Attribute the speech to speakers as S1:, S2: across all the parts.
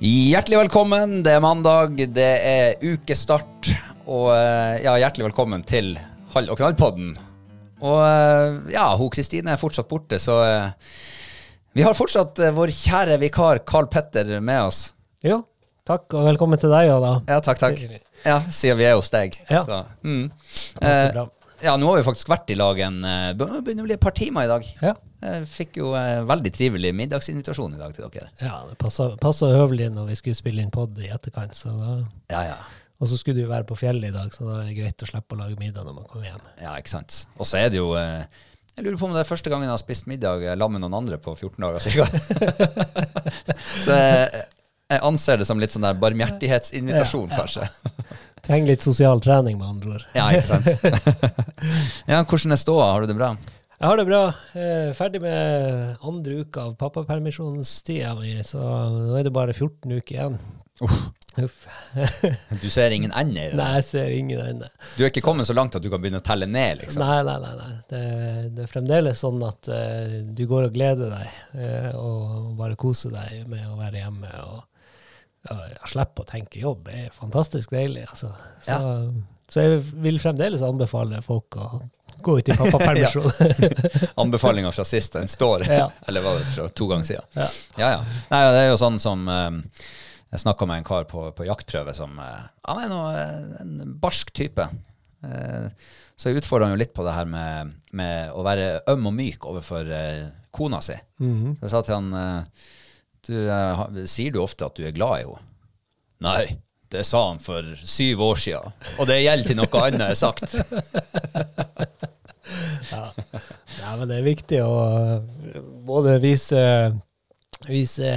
S1: Hjertelig velkommen. Det er mandag, det er ukestart. Og eh, ja, hjertelig velkommen til Hall og knall-podden. Og eh, ja, hun Kristine er fortsatt borte, så eh, vi har fortsatt vår kjære vikar Carl Petter med oss.
S2: Jo, takk, og velkommen til deg òg, da.
S1: Ja, takk, takk. Ja, siden vi er hos deg.
S2: Ja.
S1: Så, mm.
S2: Passer
S1: Eh,
S2: bra.
S1: Ja, nå har vi faktisk vært i lag en eh, begynner å bli et par timer i dag.
S2: Ja.
S1: Jeg fikk jo eh, veldig trivelig middagsinvitasjon i dag til dere.
S2: Ja, det passer høvelig når vi skulle spille inn pod i etterkant. Så da,
S1: Ja, ja.
S2: og så skulle du være på fjellet i dag, så da er det greit å slippe å lage middag når man kommer hjem.
S1: Ja, ikke sant. Og så er det jo eh, Jeg lurer på om det er første gangen jeg har spist middag sammen med noen andre på 14 dager ca. så jeg, jeg anser det som litt sånn der barmhjertighetsinvitasjon, kanskje.
S2: Trenger litt sosial trening, med andre ord.
S1: Ja, ikke sant. ja, hvordan er ståa? Har du det bra?
S2: Jeg har det bra. Eh, ferdig med andre uke av pappapermisjonstida mi, så nå er det bare 14 uker igjen. Uff.
S1: Du ser ingen ende i det?
S2: Nei, jeg ser ingen ende.
S1: Du er ikke kommet så langt at du kan begynne å telle ned, liksom?
S2: Nei, nei, nei. nei. Det, det er fremdeles sånn at uh, du går og gleder deg, uh, og bare koser deg med å være hjemme. og ja, Slippe å tenke jobb. Det er fantastisk deilig. Altså. Så, så jeg vil fremdeles anbefale folk å gå ut i pappapermisjon.
S1: Anbefalinga fra sist, den står.
S2: Ja.
S1: Eller var det fra to ganger siden?
S2: Ja.
S1: ja. ja. Nei, det er jo sånn som eh, Jeg snakka med en kar på, på jaktprøve som eh, Han er noe, en barsk type. Eh, så jeg utfordra han jo litt på det her med, med å være øm og myk overfor eh, kona si.
S2: Mhm.
S1: Så jeg sa til han du, eh, Sier du ofte at du er glad i henne? Nei. Det sa han for syv år siden, og det gjelder til noe annet er sagt.
S2: Ja, men det er viktig å eh, både vise, vise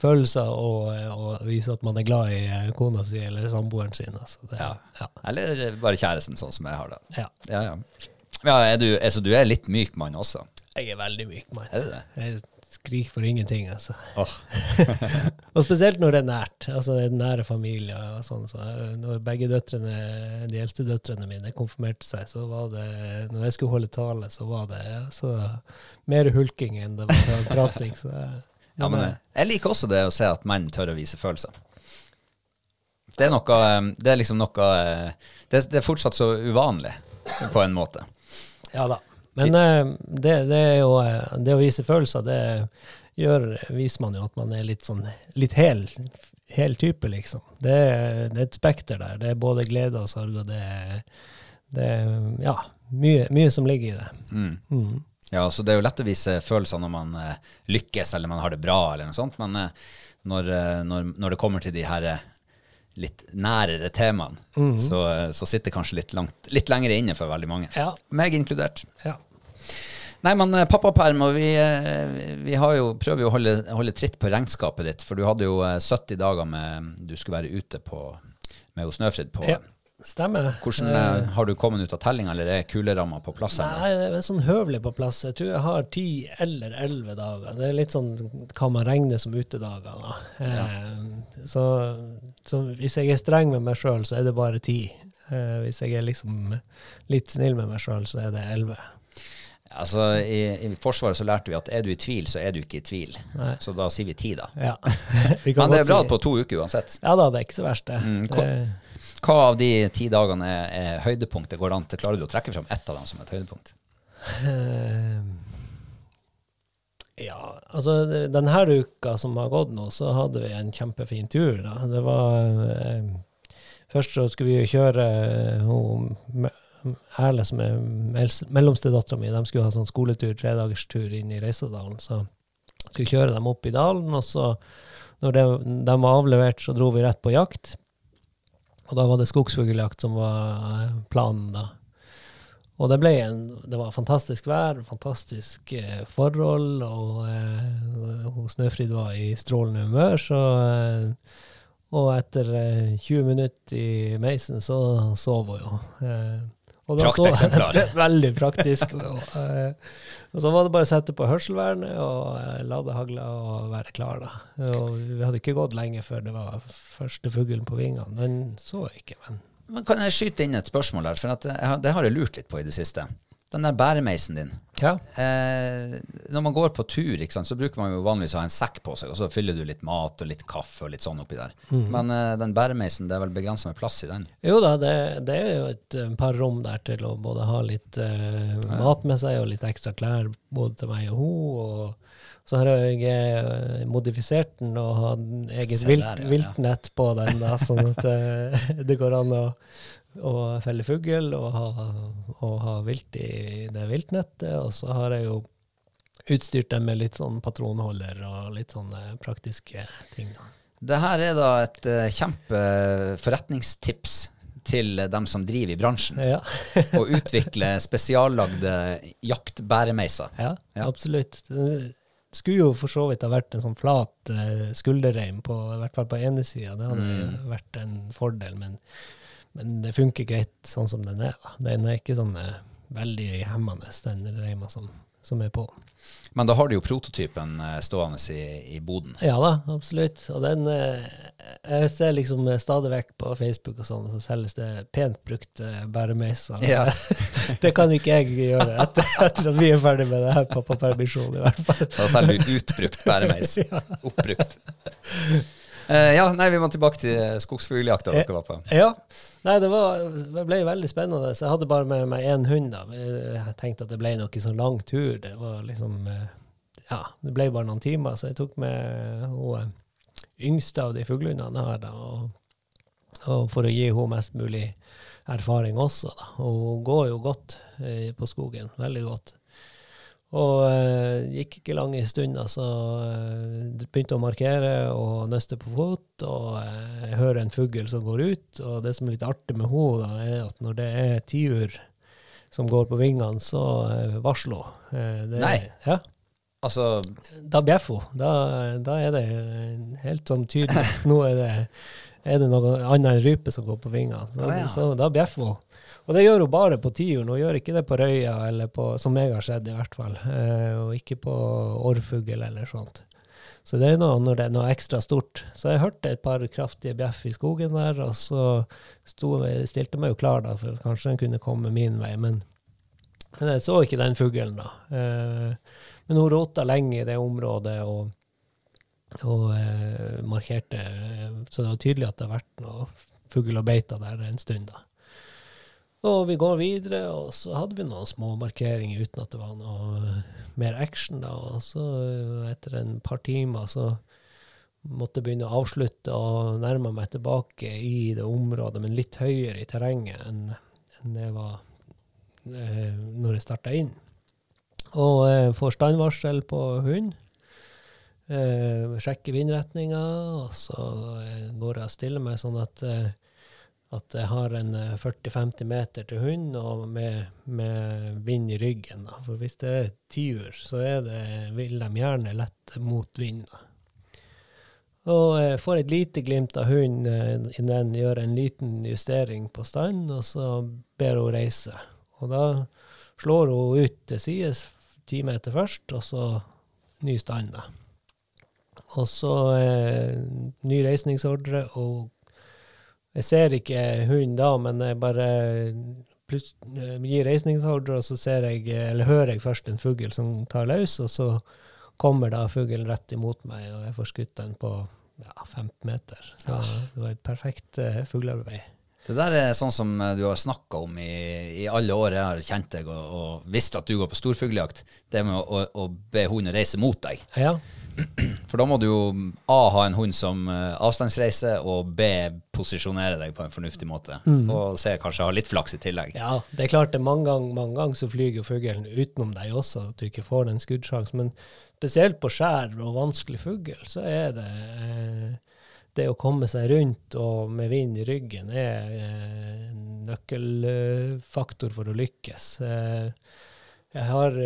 S2: følelser og, og vise at man er glad i eh, kona si eller samboeren sin. Altså. Det,
S1: Ja.
S2: ja.
S1: Eller bare kjæresten, sånn som jeg har det.
S2: Ja.
S1: Ja, ja. ja er du, altså, du er litt myk mann også?
S2: Jeg er veldig myk mann.
S1: Er du det?
S2: Jeg skriker for ingenting, altså.
S1: Oh.
S2: Og spesielt når det er nært. Altså det er nære familier og sånn. Så når begge døtrene, de eldste døtrene mine konfirmerte seg, så var det Når jeg skulle holde tale, så var det så mer hulking enn det var prating. Så,
S1: Ja, men jeg, jeg liker også det å se at menn tør å vise følelser. Det er noe eh, Det er liksom noe det er, det er fortsatt så uvanlig, på en måte.
S2: Ja da. Men eh, det, det er jo eh, Det å vise følelser, det gjør, viser man jo at man er litt sånn litt hel, hel type, liksom. Det, det er et spekter der. Det er både glede og sorg, og det er, ja, mye, mye som ligger i det.
S1: Mm.
S2: Mm.
S1: Ja, så det er jo lett å vise følelser når man eh, lykkes eller man har det bra, eller noe sånt, men når, når, når det kommer til de her litt nærere temaene, så, -hmm. så sitter kanskje litt, langt, litt lenger inne for veldig mange.
S2: Ja.
S1: Meg inkludert.
S2: Ja.
S1: Nei, men eh, pappaperm, og vi, eh, vi har jo, prøver jo å holde, holde tritt på regnskapet ditt, for du hadde jo eh, 70 dager med du skulle være ute på, med Snøfrid på
S2: ja. Stemmer.
S1: Hvordan eh, Har du kommet ut av tellinga, eller er kuleramma på plass?
S2: Nei, det er sånn høvelig på plass. Jeg tror jeg har ti eller elleve dager. Det er litt sånn hva man regner som utedager. Da. Eh, så, så hvis jeg er streng med meg sjøl, så er det bare ti. Eh, hvis jeg er liksom litt snill med meg sjøl, så er det elleve.
S1: Altså, i, I Forsvaret så lærte vi at er du i tvil, så er du ikke i tvil.
S2: Nei.
S1: Så da sier vi ti, da.
S2: Ja.
S1: Men det er bra
S2: si-
S1: på to uker uansett.
S2: Ja da, det er ikke så verst, det.
S1: Mm, hva- av de ti dagene er, er høydepunktet? Går det an til, Klarer du å trekke fram ett av dem som et høydepunkt?
S2: Eh, ja, altså denne uka som har gått nå, så hadde vi en kjempefin tur. Da. Det var eh, Først så skulle vi jo kjøre eh, hun Erle, som er mellomstedattera mellomste dattera mi, de skulle ha sånn skoletur, tredagerstur inn i Reisadalen. Så skulle kjøre dem opp i dalen, og så, når de, de var avlevert, så dro vi rett på jakt. Og da var det skogsfugljakt som var eh, planen, da. Og det ble en, det var fantastisk vær, fantastisk eh, forhold, og eh, Snøfrid var i strålende humør, så eh, Og etter eh, 20 minutter i meisen, så sov hun jo.
S1: Prakteksemplar.
S2: Veldig praktisk. og, eh, og så var det bare å sette på hørselvernet og eh, lade hagla og være klar, da. Og vi hadde ikke gått lenge før det var første fuglen på vingene. Den så jeg ikke, men
S1: Men Kan jeg skyte inn et spørsmål der? For jeg, har- det har jeg lurt litt på i det siste. Den der bæremeisen din.
S2: ja.
S1: Eh, når man går på tur, sant, så bruker man jo vanligvis å ha en sekk på seg, og så fyller du litt mat og litt kaffe og litt sånn oppi der.
S2: Mm.
S1: Men eh, den bæremeisen, det er vel begrensa med plass i den?
S2: Jo da, det, det er jo et eh, par rom der til å både ha litt eh, mat med seg og litt ekstra klær både til meg og hun. Og så har jeg eh, modifisert den og hatt eget vilt,
S1: der, ja, ja.
S2: viltnett på den, da, sånn at eh, det går an å, å felle fugl og ha, og ha vilt i det viltnettet. Og så har jeg jo utstyrt dem med litt sånn patronholder og litt sånne praktiske ting. da.
S1: Det her er da et uh, kjempeforretningstips til dem som driver i bransjen.
S2: Ja.
S1: Å utvikle spesiallagde jaktbæremeiser.
S2: Ja,
S1: Ja.
S2: absolutt. Det skulle jo for så vidt ha vært en sånn flat uh, skulderreim, på, i hvert fall på ene sida. Det hadde
S1: Mm.
S2: vært en fordel, men, men det funker greit sånn som den er. Da. Den er ikke sånn eh, veldig hemmende, den reima som, som er på.
S1: Men da har du jo prototypen eh, stående i, i boden.
S2: Ja da, absolutt. Og den eh, Jeg ser liksom stadig vekk på Facebook og sånn, så selges det pent brukte bæremeiser.
S1: Ja.
S2: det kan ikke jeg gjøre etter, etter at vi er ferdig med det her pappapermisjonen, i hvert fall.
S1: Da selger du utbrukt bæremeis. Oppbrukt. Eh, ja, nei, vi må tilbake til skogsfugljakta dere var på.
S2: Ja. Nei, det, var, det ble veldig spennende. Så jeg hadde bare med meg én hund. da. Jeg tenkte at det ble nok en sånn lang tur. Det var liksom eh, Ja, det ble bare noen timer, så jeg tok med hun eh, yngste av de fuglehundene har, da, og, og for å gi henne mest mulig erfaring også. da. Og hun går jo godt eh, på skogen. Veldig godt. Og eh, gikk ikke lange stunder, så eh, begynte å markere og nøste på fot, og eh, hører en fugl som går ut. Og det som er litt artig med henne, da, er at når det er tiur som går på vingene, så eh, varsler hun. Eh,
S1: Nei.
S2: Ja,
S1: Altså,
S2: da bjeffer hun. Da, da er det eh, helt sånn tydelig. Nå er det, er det noe annet enn rype som går på vingene. Så,
S1: Ah, ja.
S2: så da bjeffer hun. Og det gjør hun bare på tiuren, hun gjør ikke det på røya, eller på, som jeg har sett i hvert fall. Eh, og ikke på orrfugl eller sånt. Så det er noe når det er noe ekstra stort. Så jeg hørte et par kraftige bjeff i skogen der, og så sto, jeg stilte meg jo klar da, for kanskje den kunne komme min vei. Men, men jeg så ikke den fuglen da. Eh, men hun rota lenge i det området og, og eh, markerte, så det var tydelig at det har vært noe fugl og beita der en stund da. Og vi går videre, og så hadde vi noen små markeringer uten at det var noe mer action. da, Og så eh, etter en par timer så måtte jeg begynne å avslutte og nærme meg tilbake i det området, men litt høyere i terrenget enn enn det var eh, når jeg starta inn. Og eh, får standvarsel på hund. Eh, sjekker vindretninga, og så eh, går jeg og stiller meg sånn at, eh, at jeg har en eh, 40-50 meter til hund, og med, med vind i ryggen. Da. For hvis det er tiur, så er det, vil de gjerne lette mot vind. Da. Og jeg får et lite glimt av hunden eh, innen den gjør en liten justering på stand, og så ber hun reise. Og da slår hun ut til sides ti meter først, og så ny stand. Og så eh, ny reisningsordre, og jeg ser ikke hunden da, men jeg bare eh, gir reisningsordre, og så ser jeg, eller hører jeg først en fugl som tar løs, og så kommer da fuglen rett imot meg, og jeg får skutt den på ja, 15 meter. Så det var et perfekt uh, fuglearbeid.
S1: Det der er sånn som eh, du har snakka om i, i alle år jeg har kjent deg og, og visst at du går på storfuglejakt. Det med å, å, å be hunden reise mot deg.
S2: Ja,
S1: For da må du jo A ha en hund som eh, avstandsreiser, og B posisjonere deg på en fornuftig måte. Og C kanskje ha litt flaks i tillegg.
S2: Ja, det er klart det mange ganger mange gang så flyger fuglen utenom deg også, at du ikke får den skuddsjansen. Men spesielt på skjær og vanskelig fugl, så er det eh, det å komme seg rundt og med vind i ryggen er eh, en nøkkelfaktor for å lykkes. Jeg har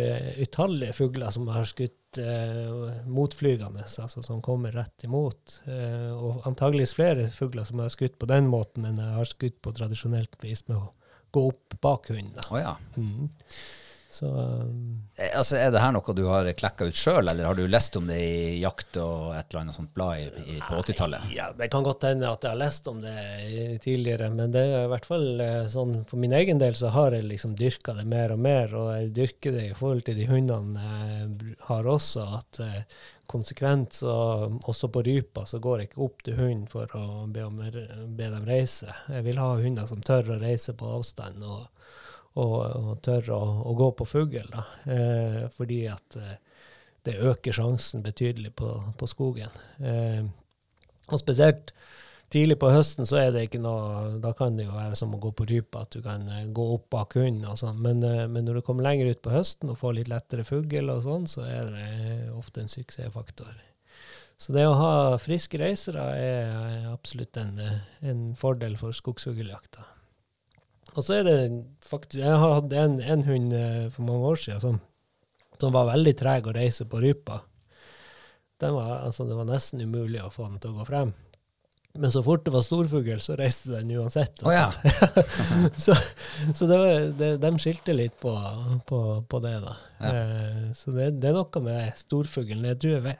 S2: utallige fugler som har skutt eh, motflygende, altså som kommer rett imot. Eh, og antageligvis flere fugler som har skutt på den måten enn jeg har skutt på tradisjonelt vis med å gå opp bak hunden.
S1: Å ja.
S2: Mhm. Så um,
S1: Altså, er det her noe du har klekka ut sjøl, eller har du lest om det i Jakt og et eller annet sånt blad i, i, på 80-tallet?
S2: ja, det kan godt hende at jeg har lest om det tidligere, men det er i hvert fall eh, sånn for min egen del så har jeg liksom dyrka det mer og mer, og jeg dyrker det i forhold til de hundene jeg har også, at uh, konsekvent så også på rypa så går jeg ikke opp til hunden for å be, om, be dem reise. Jeg vil ha hunder som tør å reise på avstand og, og, og tør å, å gå på fugl. Eh, fordi at eh, det øker sjansen betydelig på, på skogen. Eh, og spesielt tidlig på høsten så er det ikke noe Da kan det jo være som å gå på rype, at du kan eh, gå opp bak hunden og sånn. Men, eh, men når du kommer lenger ut på høsten og får litt lettere fugl og sånn, så er det ofte en suksessfaktor. Så det å ha friske reisere er absolutt en, en fordel for skogsfugljakta. Og så er det faktisk Jeg hadde en, en hund eh, for mange år siden som, som var veldig treg å reise på rypa. Den var, altså, det var nesten umulig å få den til å gå frem. Men så fort det var storfugl, så reiste den uansett.
S1: Oh, ja.
S2: så så det var, det, de skilte litt på, på, på det, da. Eh, så det, det er noe med storfuglen. Jeg tror jeg ve-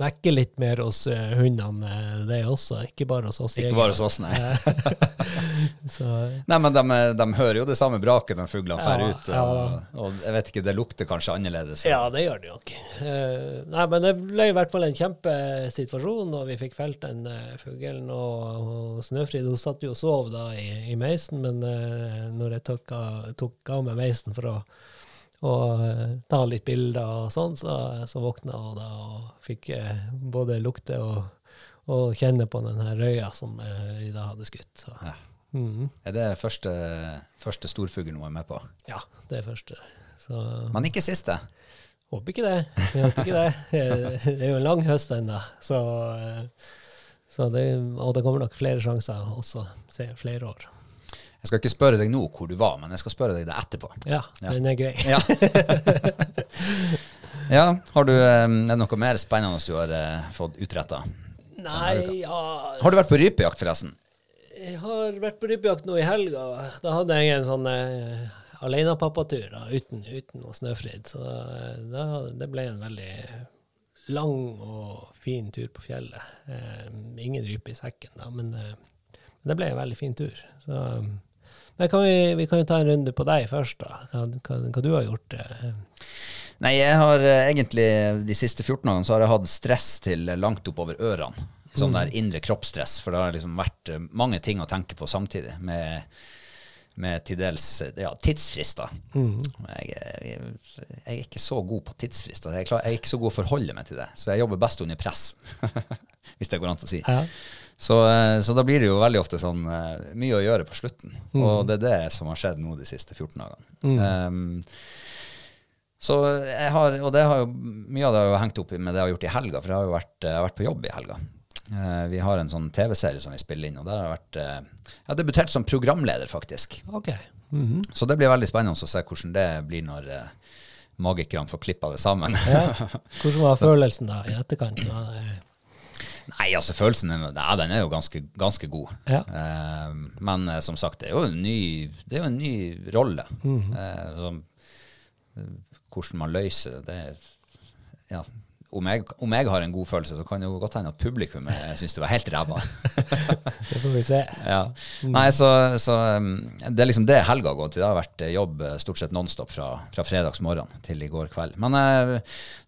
S2: vekker litt mer hos eh, hundene, eh, det også. Ikke bare hos oss
S1: Ikke bare hos oss, nei.
S2: Så,
S1: Nei, men de, de hører jo det samme braket når fuglene
S2: Ja,
S1: fer ut. Og,
S2: ja.
S1: og jeg vet ikke, det lukter kanskje annerledes.
S2: Ja, det gjør det nok. ikke nei, men det ble i hvert fall en kjempesituasjon, og vi fikk felt den fuglen. Og, og Snøfrid hun satt jo og sov da i, i meisen, men når jeg tok, tok av meg meisen for å, å eh, ta litt bilder og sånn, så, så våkna hun da og fikk eh, både lukte og, og kjenne på den her røya som eh, vi da hadde skutt. Så.
S1: Ja.
S2: Mm.
S1: Er det første, første storfuglen hun er med på?
S2: ja, det er første. Så
S1: Men ikke siste.
S2: Håper ikke det. Jeg håper ikke det. Eh, Det er jo en lang høst ennå, så, eh, så det, og det kommer nok flere sjanser også, se flere år.
S1: Jeg skal ikke spørre deg nå hvor du var, men jeg skal spørre deg det etterpå.
S2: Ja,
S1: Ja.
S2: den er grei.
S1: Ja. ja, har du, er det noe mer spennende du har eh, fått utretta?
S2: Nei, ja
S1: Har du vært på rypejakt, forresten?
S2: Jeg har vært på rypejakt nå i helga. Da hadde jeg en sånn eh, alenepappatur uten, uten snøfrid. Så eh, da, det ble en veldig lang og fin tur på fjellet. Eh, ingen rype i sekken, da, men eh, det ble en veldig fin tur. Så, men kan vi, vi kan jo ta en runde på deg først, da. Hva, hva, hva du har gjort. Eh.
S1: Nei, jeg har eh, egentlig de siste 14 dagene så har jeg hatt stress til langt oppover ørene. Sånn der indre kroppsstress, for det har liksom vært eh, mange ting å tenke på samtidig. Med, med til dels ja, tidsfrister. Jeg, er- jeg, jeg er ikke så god på tidsfrister. Jeg, er klar, jeg er ikke så god å forholde meg til det. Så jeg jobber best under press, hvis det går an å si.
S2: Ja.
S1: Så, eh, så da blir det jo veldig ofte sånn eh, mye å gjøre på slutten. Og det er det som har skjedd nå de siste 14 dagene. Um, Så jeg har, og det har jo, mye av det har jo hengt opp i med det jeg har gjort i helga, for jeg har jo vært, har vært på jobb i helga. Uh, vi har en sånn TV-serie som vi spiller inn, og der har jeg vært uh, Jeg har debutert som programleder, faktisk.
S2: Ok.
S1: Så det blir veldig spennende å se hvordan det blir når uh, magikerne får klippa det sammen.
S2: Ja. Hvordan var følelsen da i etterkant? Var det-
S1: Nei, altså følelsen ja, den er jo ganske, ganske god.
S2: Ja.
S1: Eh, men eh, som sagt, det er jo en ny, det jo en ny rolle.
S2: Mhm.
S1: eh, som, eh, hvordan man løser det, ja, om, jeg, om jeg har en god følelse, så kan det jo godt hende at publikum eh, syns det var helt ræva.
S2: Det får vi se.
S1: ja. Nei, så, så det er liksom det helga har gått i. Det har vært jobb stort sett nonstop fra, fra fredagsmorgen til i går kveld. Men eh,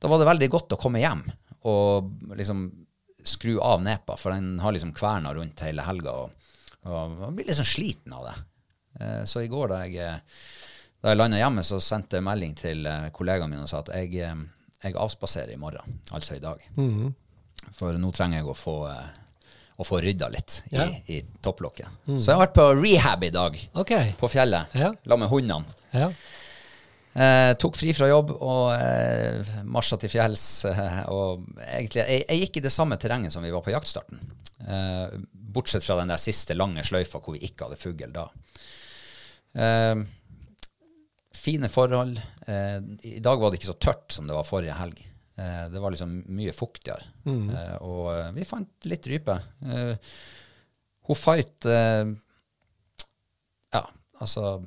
S1: da var det veldig godt å komme hjem og liksom skru av nepa, for den har liksom kverna rundt hele helga, og, og man blir liksom sliten av det. Eh, så i går da jeg, eh, da jeg landa hjemme, så sendte jeg melding til kollegaen min og sa at jeg, eh, jeg avspaserer i morgen, altså i dag. For nå trenger jeg å få, eh, å få rydda litt i,
S2: Ja.
S1: i topplokket. Så jeg har vært på rehab i dag,
S2: okay.
S1: på fjellet,
S2: Ja.
S1: la med hundene.
S2: Ja.
S1: Eh, tok fri fra jobb og eh, marsja til fjells. Eh, og egentlig, jeg, jeg gikk i det samme terrenget som vi var på jaktstarten. Eh, bortsett fra den der siste lange sløyfa hvor vi ikke hadde fugl da. Eh, fine forhold. Eh, I dag var det ikke så tørt som det var forrige helg. Eh, det var liksom mye fuktigere. Eh, og vi fant litt rype. Eh, hun fight eh, Ja, altså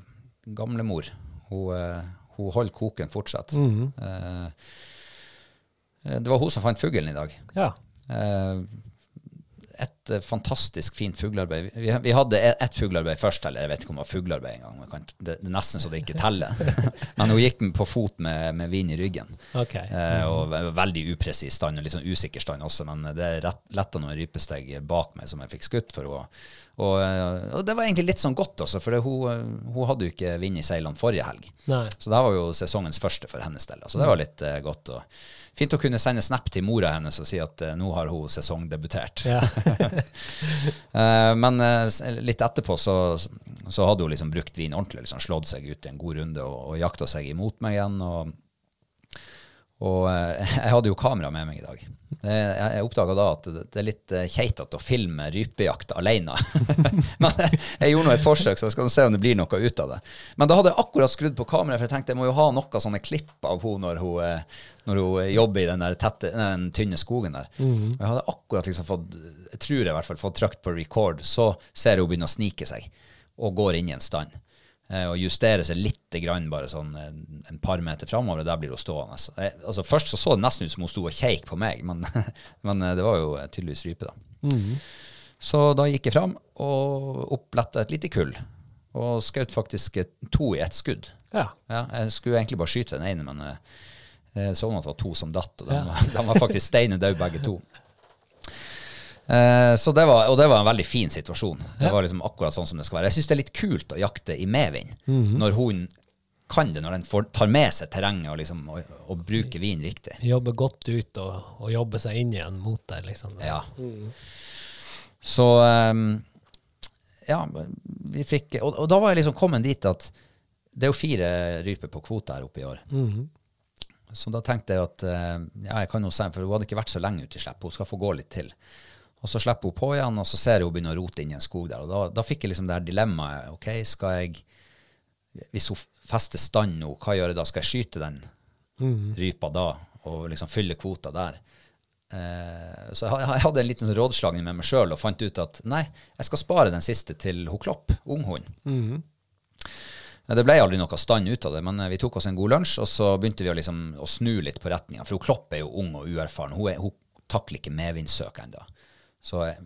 S1: Gamlemor. Hun, hun holder koken fortsatt. Eh, eh, det var hun som fant fuglen i dag.
S2: ja.
S1: Eh, et eh, fantastisk fint fuglearbeid. Vi, vi hadde et, et fuglearbeid først, eller jeg vet ikke om det var fuglearbeid engang. Det, er nesten så det ikke teller. Men hun gikk på fot med, med vind i ryggen.
S2: Okay.
S1: Eh, og veldig upresis stand, og litt sånn usikker stand også, men det letta noen rypesteg bak meg som jeg fikk skutt for henne. Og, eh, og det var egentlig litt sånn godt også, for det, hun, eh, hun hadde jo ikke vind i seilene forrige helg.
S2: Nei.
S1: Så det var jo sesongens første for hennes del. Så det var litt eh, godt. Og fint å kunne sende snap til mora hennes og si at uh, nå har hun sesongdebutert.
S2: Ja.
S1: uh, men uh, litt etterpå så, så hadde hun liksom brukt vin ordentlig, liksom slått seg ut i en god runde og, og jakta seg imot meg igjen. Og, og eh, jeg hadde jo kamera med meg i dag. Jeg oppdaga da at det, er litt eh, keitete å filme rypejakt alene. Men jeg, gjorde nå et forsøk, så jeg skal se om det blir noe ut av det. Men da hadde jeg akkurat skrudd på kameraet, for jeg tenkte jeg må jo ha noen sånne klipp av henne når hun, når hun eh, jobber i den, tette, den tynne skogen der. Og jeg hadde akkurat liksom fått, jeg tror jeg i hvert fall, fått trykt på record, så ser jeg hun begynne å snike seg og går inn i en stand. Eh, og justere seg litt grann, bare sånn en, en par meter framover, og der blir hun stående. Jeg, altså Først så, så det nesten ut som hun sto og keik på meg, men, men eh, det var jo tydeligvis rype, da. Så da gikk jeg fram og oppletta et lite kull, og skjøt faktisk eh, to i ett skudd.
S2: Ja.
S1: Ja, jeg skulle egentlig bare skyte den ene, men eh, jeg så at det var to som datt, og de, var, de var faktisk steine døde begge to. Eh, så det var, og det var en veldig fin situasjon. Det var liksom akkurat sånn som det skal være. Jeg syns det er litt kult å jakte i medvind, når hun kan det, når den får, tar med seg terrenget og, liksom, og, og bruker vin riktig.
S2: Jobbe godt ut og, og jobbe seg inn igjen mot deg, liksom.
S1: Ja. Så um, Ja, vi fikk og, og da var jeg liksom kommet dit at det er jo fire ryper på kvote her oppe i år. Så da tenkte jeg at eh, ja, jeg kan jo se, for hun hadde ikke vært så lenge ute i slipp, hun skal få gå litt til. Og så slipper hun på igjen, og så ser jeg hun begynne å rote inn i en skog der. Og da, da fikk jeg liksom det her dilemmaet. Ok, skal jeg Hvis hun fester stand nå, hva gjør jeg da? Skal jeg skyte den rypa da, og liksom fylle kvota der? Eh, så jeg, jeg hadde en liten sånn rådslagning med meg sjøl og fant ut at nei, jeg skal spare den siste til hun Klopp, unghund. Det ble aldri noe stand ut av det, men eh, vi tok oss en god lunsj, og så begynte vi å, liksom, å snu litt på retninga. For hun Klopp er jo ung og uerfaren. Hun, er, hun takler ikke medvindssøk ennå. Så eh,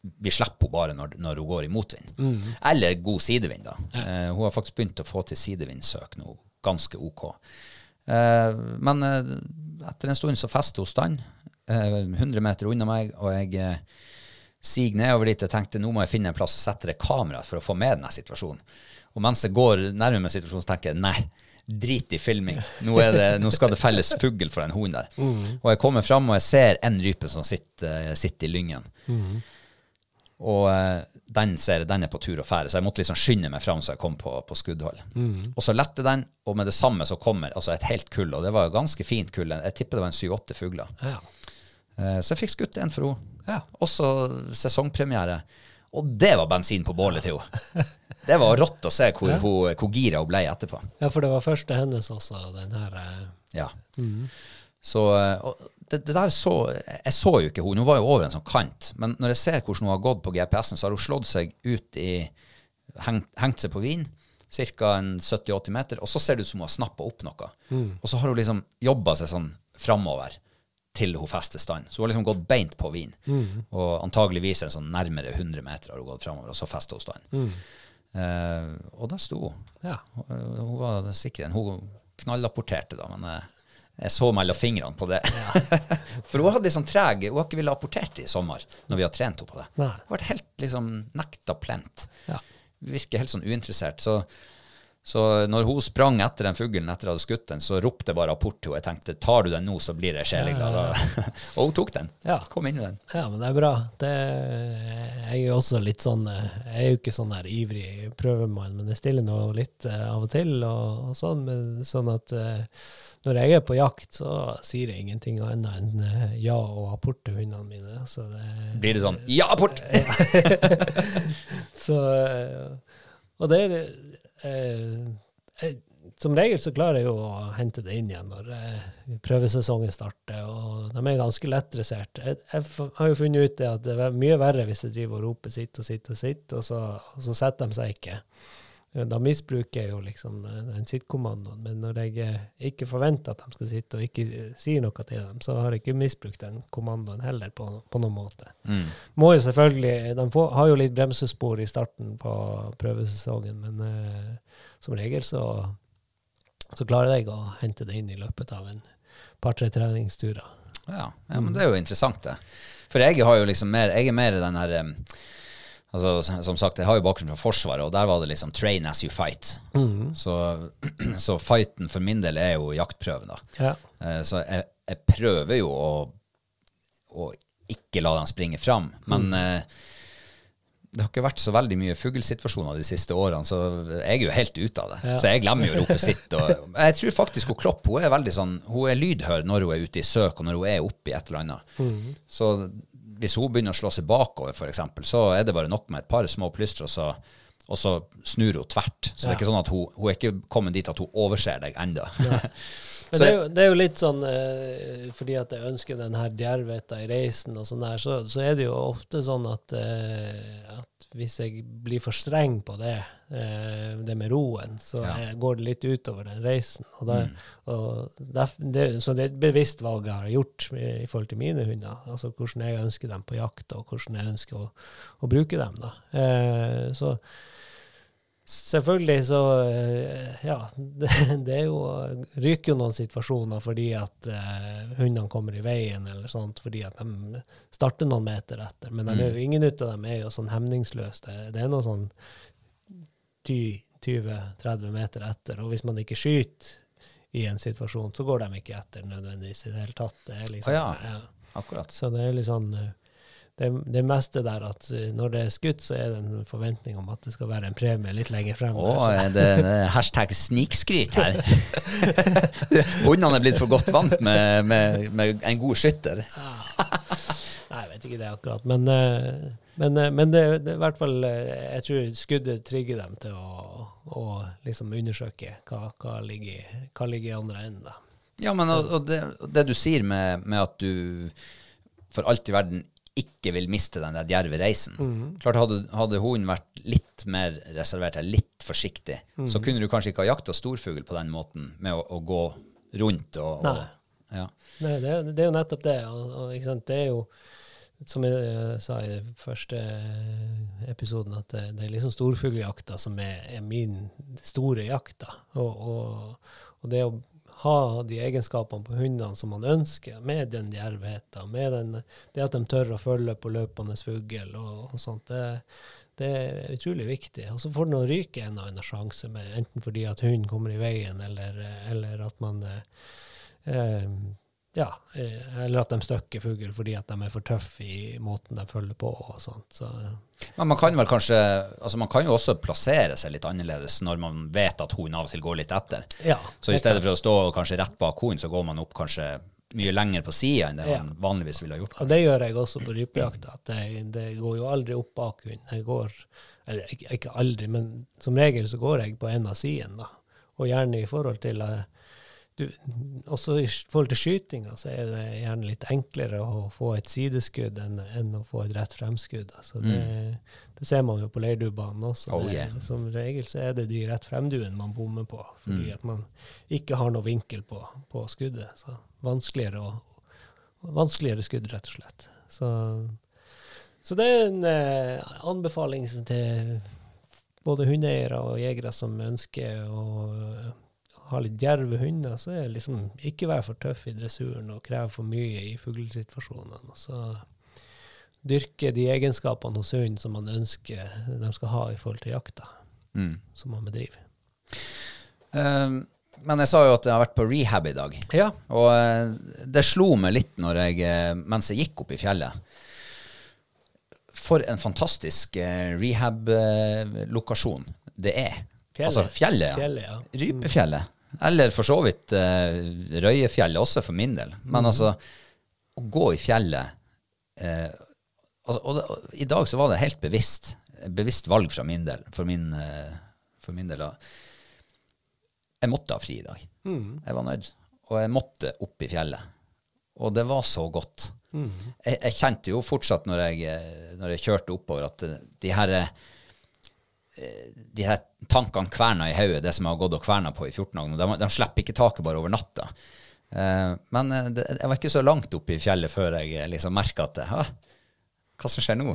S1: vi slipper henne bare når, når hun går i motvind. Eller god sidevind, da. Eh, hun har faktisk begynt å få til sidevindsøk nå, ganske OK. Eh, men eh, etter en stund så fester hun stand, eh, 100 meter unna meg, og jeg eh, siger nedover dit. Jeg tenkte nå må jeg finne en plass og sette det kamera for å få med denne situasjonen. Og mens jeg går nærmere med situasjonen, så tenker jeg nei, drit i filming. Nå, det, nå skal det felles fugl for den hunden der. Og jeg kommer fram, og jeg ser en rype som sitter, sitter i lyngen. Og eh, den ser den er på tur og ferde, så jeg måtte liksom skynde meg fram så jeg kom på, på skuddhold. Og så lette den, og med det samme så kommer altså et helt kull, og det var jo ganske fint kull. Jeg tipper det var en syv-åtte fugler.
S2: Ja.
S1: Eh, Så jeg fikk skutt en for henne.
S2: Ja.
S1: Også sesongpremiere. Og det var bensin på bålet til henne. Det var rått å se hvor, hun- hvor gira hun ble etterpå.
S2: ja, for det var første hennes også, den her eh,
S1: Ja. Så eh, det, det der så Jeg så jo ikke hun, hun var jo over en sånn kant. Men når jeg ser hvordan hun har gått på GPS-en, så har hun slått seg ut i Hengt, hengt seg på vin, ca. 70-80 meter, og så ser det ut som hun har snappa opp noe. Og så har hun liksom jobba seg sånn framover til hun fester stand. Så hun har liksom gått beint på vin. Og antageligvis en sånn nærmere 100 meter har hun gått framover, og så fester hun stand. Eh, og der sto hun.
S2: Ja.
S1: Hun hun var sikker. Hun knallapporterte, da, men eh, jeg så mellom fingrene på det. For hun hadde litt sånn treg Hun har ikke villet apportere i sommer, når vi har trent henne på det.
S2: Nei.
S1: Hun ble helt liksom nekta plent.
S2: Ja.
S1: Virker helt sånn uinteressert. Så, så når hun sprang etter den fuglen etter at jeg hadde skutt den, så ropte jeg bare apport til henne. Jeg tenkte tar du den nå, så blir jeg sjeleglad. Ja. og hun tok den.
S2: Ja.
S1: Kom inn i den.
S2: Ja, men det er bra. Det, jeg er jo også litt sånn Jeg er jo ikke sånn der ivrig prøvemann, men jeg stiller nå litt eh, av og til, og, og sånn, men, sånn at eh, når jeg er på jakt, så sier jeg ingenting annet enn eh, ja og apport til hundene mine. Så det,
S1: Blir det sånn ja, apport!
S2: så, og det er eh, Som regel så klarer jeg jo å hente det inn igjen når eh, prøvesesongen starter, og de er ganske lettdressert. Jeg, jeg har jo funnet ut det at det er mye verre hvis jeg driver og roper 'sitt' og 'sitt' og 'sitt', og så, og så setter de seg ikke. Da misbruker jeg jo liksom eh, den sittkommandoen, men når jeg eh, ikke forventer at de skal sitte, og ikke eh, sier noe til dem, så har jeg ikke misbrukt den kommandoen heller på, på noen måte. Må jo selvfølgelig, De får, har jo litt bremsespor i starten på prøvesesongen, men eh, som regel så, så klarer jeg å hente det inn i løpet av en par-tre treningsturer.
S1: Ja, ja, men det er jo interessant, det. For jeg har jo liksom mer Jeg er mer den her Altså, som sagt, jeg har jo bakgrunn fra Forsvaret, og der var det liksom 'train as you fight'. Så, så fighten for min del er jo jaktprøven, da.
S2: Ja.
S1: Eh, Så jeg, jeg prøver jo å, å ikke la dem springe fram. Men mm. det har ikke vært så veldig mye fuglesituasjoner de siste årene, så jeg er jo helt ute av det.
S2: Ja.
S1: Så jeg glemmer jo å rope sitt. Og jeg tror faktisk hun Klopp hun er veldig sånn, hun er lydhør når hun er ute i søk, og når hun er oppe i et eller annet. Så hvis hun begynner å slå seg bakover, eksempel, så er det bare nok med et par små plystre, og så, og så snur hun tvert. Så det er ikke sånn at hun, hun er ikke kommet dit at hun overser deg enda.
S2: Men det er, jo, det er jo litt sånn eh, fordi at jeg ønsker den her djervheten i reisen og sånn der, så, så er det jo ofte sånn at, eh, at hvis jeg blir for streng på det, eh, det med roen, så
S1: Ja.
S2: eh, går det litt utover den reisen. Og der, og der, det, så det er et bevisst valg jeg har gjort i, i forhold til mine hunder. Altså hvordan jeg ønsker dem på jakt, og hvordan jeg ønsker å, å bruke dem. da. Eh, så Selvfølgelig så eh, Ja, det, det er jo ryker jo noen situasjoner fordi at eh, hundene kommer i veien, eller sånt, fordi at de starter noen meter etter. Men mm. jo, ingen av dem er jo sånn hemningsløse. Det, det er noe sånn 20-30 meter etter. Og hvis man ikke skyter i en situasjon, så går de ikke etter nødvendigvis i det hele tatt. Det er liksom,
S1: ah, ja. Akkurat.
S2: Så det er litt sånn eh, det, det meste der at eh, når det er skutt, så er det en forventning om at det skal være en premie litt lenger frem.
S1: Å,
S2: der.
S1: er det, det er hashtag snikskryt her. Hundene er blitt for godt vant med, med, med en god skytter.
S2: Nei, jeg vet ikke det akkurat. Men, eh, men, eh, men det, det i hvert fall eh, Jeg tror skuddet trigger dem til å, å liksom undersøke hva, hva, ligger, hva ligger i andre enden. da.
S1: Ja, men og, og det, det du sier med, med at du for alt i verden ikke vil miste den der djerve reisen. Klart Hadde, hadde hunden vært litt mer reservert, eller litt forsiktig, så kunne du kanskje ikke ha jakta storfugl på den måten, med å, å gå rundt og,
S2: Nei.
S1: og ja.
S2: Nei, det, det er jo nettopp det. Og, og, ikke sant? Det er jo, som jeg eh, sa i den første episoden, at det, det er liksom storfugljakta som er, er min store jakt. Og, og, og det å ha de egenskapene på hundene som man ønsker, med den djervheten, med den, det at de tør å følge på løpende fugl og, og sånt, det, det er utrolig viktig. Og så får den å ryke en og annen sjanse, med, enten fordi at hunden kommer i veien, eller, eller at man eh, eh, ja, eh, eller at de støkker fugl fordi at de er for tøffe i måten de følger på og sånt. Så,
S1: Men man kan vel kanskje Altså man kan jo også plassere seg litt annerledes når man vet at hunden av og til går litt etter.
S2: ja,
S1: Så i stedet for å stå kanskje rett bak hunden, så går man opp kanskje mye lenger på sida enn det
S2: Ja.
S1: man vanligvis ville ha gjort.
S2: Og det gjør jeg også på rypejakta. at Det, det går jo aldri opp bak hunden. Jeg går, eller ikke, aldri, men som regel så går jeg på en av sidene. Og gjerne i forhold til eh, du, Også i forhold til skytinga så er det gjerne litt enklere å få et sideskudd enn, enn å få et rett fremskudd. Altså det, det ser man jo på leirduebanen også.
S1: Oh, yeah. det.
S2: Som regel så er det de rett fremduene man bommer på, fordi
S1: Mm.
S2: at man ikke har noe vinkel på, på skuddet. Så vanskeligere å, vanskeligere skudd, rett og slett. Så, så det er en eh, anbefaling til både hundeeiere og jegere som ønsker å eh, ha litt djerve hunder, så er det liksom ikke være for tøff i dressuren og kreve for mye i fuglesituasjonene. Så dyrke de egenskapene hos hunden som man ønsker de skal ha i forhold til jakta
S1: Mm.
S2: som man bedriver.
S1: Um, men jeg sa jo at jeg har vært på rehab i dag.
S2: Ja.
S1: Og eh, det slo meg litt når jeg, eh, mens jeg gikk opp i fjellet. For en fantastisk eh, rehab-lokasjon det er.
S2: Fjellet.
S1: Altså fjellet, ja.
S2: Fjellet, ja.
S1: Rypefjellet. Eller for så vidt eh, Røyefjellet også, for min del. Men altså, å gå i fjellet eh, altså, og, og I dag så var det helt bevisst bevisst valg fra min del. For min, eh, for min del. av, Jeg måtte ha fri i dag. Jeg var nødt. Og jeg måtte opp i fjellet. Og det var så godt. Jeg, jeg kjente jo fortsatt når jeg, eh, når jeg kjørte oppover, at de her eh, de her tankene kverna i hodet, det som jeg har gått og kverna på i 14 dager, de, de slipper ikke taket bare over natta. Eh, men eh, det, jeg var ikke så langt oppe i fjellet før jeg eh, liksom merka at Hæ? Hva som skjer nå?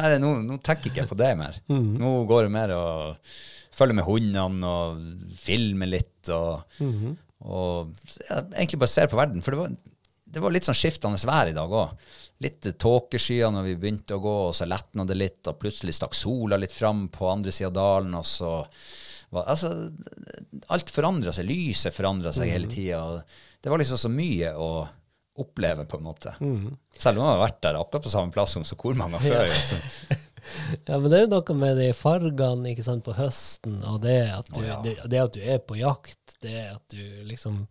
S1: Her er noe, nå tenker jeg ikke på det mer. Nå går det mer å følge med hundene og filme litt og, og ja, egentlig bare ser på verden. For det var, det var litt sånn skiftende vær i dag òg. Litt tåkeskyer når vi begynte å gå, og så letna det litt, og plutselig stakk sola litt fram på andre sida av dalen, og så var, Altså, alt forandra seg. Lyset forandra seg hele tida. Det var liksom så mye å oppleve, på en måte. Selv om jeg har vært der akkurat på samme plass som så hvor mange før. altså.
S2: Ja, men det er jo noe med de fargene ikke sant, på høsten, og det at, du,
S1: oh, ja.
S2: det, det at du er på jakt, det at du liksom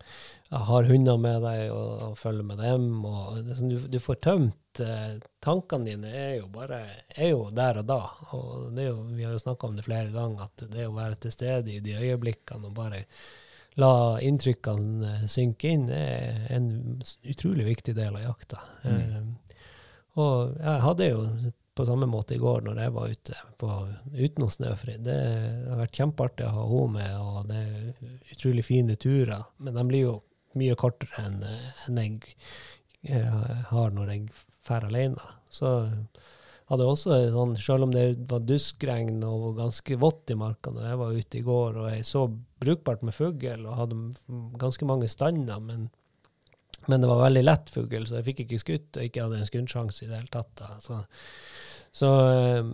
S2: har hunder med deg og, og følger med dem, og sånn, du, du får tømt eh, Tankene dine er jo bare er jo der og da. og det er jo, Vi har jo snakka om det flere ganger, at det å være til stede i de øyeblikkene og bare la inntrykkene eh, synke inn, er en utrolig viktig del av jakta. Eh, og jeg hadde jo på samme måte i går når jeg var ute på, uten noe snøfri. Det har vært kjempeartig å ha henne med, og det er utrolig fine turer. Men de blir jo mye kortere enn en jeg jeg har når jeg drar alene. Så hadde jeg også sånn, selv om det var duskregn og ganske vått i marka når jeg var ute i går, og jeg så brukbart med fugl og hadde ganske mange stander, men men det var veldig lett fugl, så jeg fikk ikke skutt og ikke hadde en skuddsjanse i det hele tatt. Da. Så, så, eh,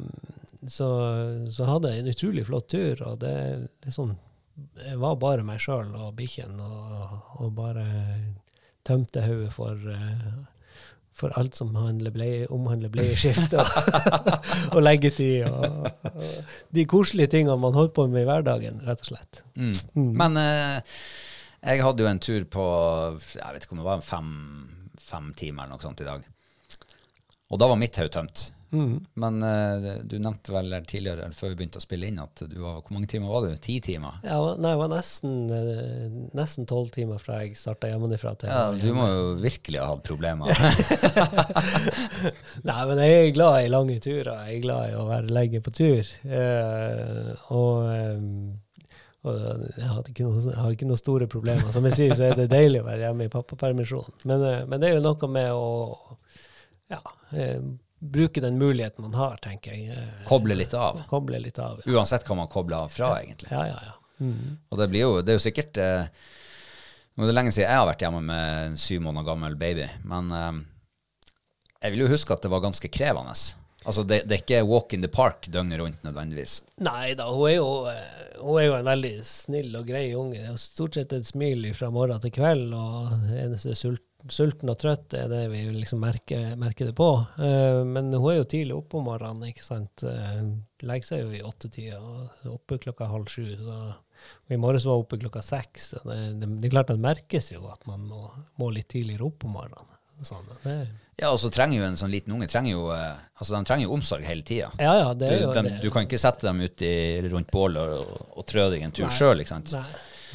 S2: så, så hadde jeg en utrolig flott tur, og det liksom Jeg var bare meg sjøl og bikkjen, og, og bare tømte hodet for eh, for alt som bleie, omhandler bleieskifte og, og leggetid. Og, og de koselige tingene man holder på med i hverdagen, rett og slett.
S1: Mm. Men eh, jeg hadde jo en tur på jeg vet ikke om det var fem, fem timer eller noe sånt i dag. Og da var mitt haug tømt. Men uh, du nevnte vel tidligere, før vi begynte å spille inn, at du var, hvor mange timer var du? Ti timer?
S2: Ja, nei, det var nesten eh, nesten tolv timer fra jeg starta hjemmefra til
S1: Ja, du må jo virkelig ha hatt problemer.
S2: Nei, men jeg er glad i lange turer. Jeg er glad i å være lenge på tur. Uh, og, um, jeg har, ikke noe, har ikke noen store problemer. Som jeg sier, så er det deilig å være hjemme i pappapermisjon. Men, men det er jo noe med å ja, bruke den muligheten man har, tenker jeg. Eh,
S1: Koble litt av.
S2: Koble litt av. Ja,
S1: Uansett hva man kobler av fra, egentlig.
S2: ja, ja. ja. Mm.
S1: Og det blir jo, det er jo sikkert eh, er det lenge siden jeg har vært hjemme med en syv måneder gammel baby, men eh, jeg vil jo huske at det var ganske krevende. Altså, det, det er ikke walk in the park døgnet rundt nødvendigvis.
S2: Nei da, hun er, jo, eh, hun er jo en veldig snill og grei unge. Stort sett et smil fra morgen til kveld, og eneste sult, sulten og trøtt er det vi liksom merker, merker det på. Eh, men hun er jo tidlig oppe om morgenen, ikke sant. Eh, legger seg jo i åttetida og oppe klokka halv sju. Så, og I morges var hun oppe klokka seks. Det, det, det er klart det merkes jo at man må, må litt tidligere opp om morgenen. Sånn,
S1: Ja, og så trenger jo en sånn liten unge trenger jo, eh, altså de trenger jo omsorg hele tida.
S2: ja, ja, det
S1: Du, du kan ikke sette dem ut i, rundt bålet og, og trø deg en tur sjøl,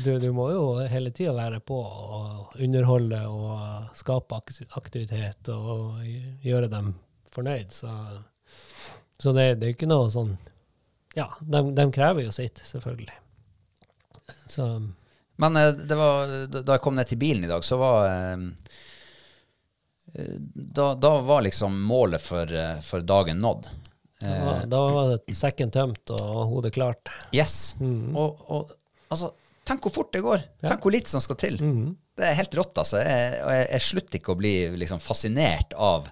S2: du, du må jo hele tida være på og underholde og skape aktivitet og gjøre dem fornøyd. Så, så det, det er jo ikke noe sånn Ja, de, de krever jo sitt, selvfølgelig. Så
S1: Men eh, det var, da jeg kom ned til bilen i dag, så var eh, eh, da, da var liksom målet for, for dagen nådd.
S2: da, da var det sekken tømt og hodet klart.
S1: Yes. Og, og altså, tenk hvor fort det går. Tenk hvor lite som skal til. Det er helt rått, altså. Jeg, og jeg, jeg slutter ikke å bli liksom, fascinert av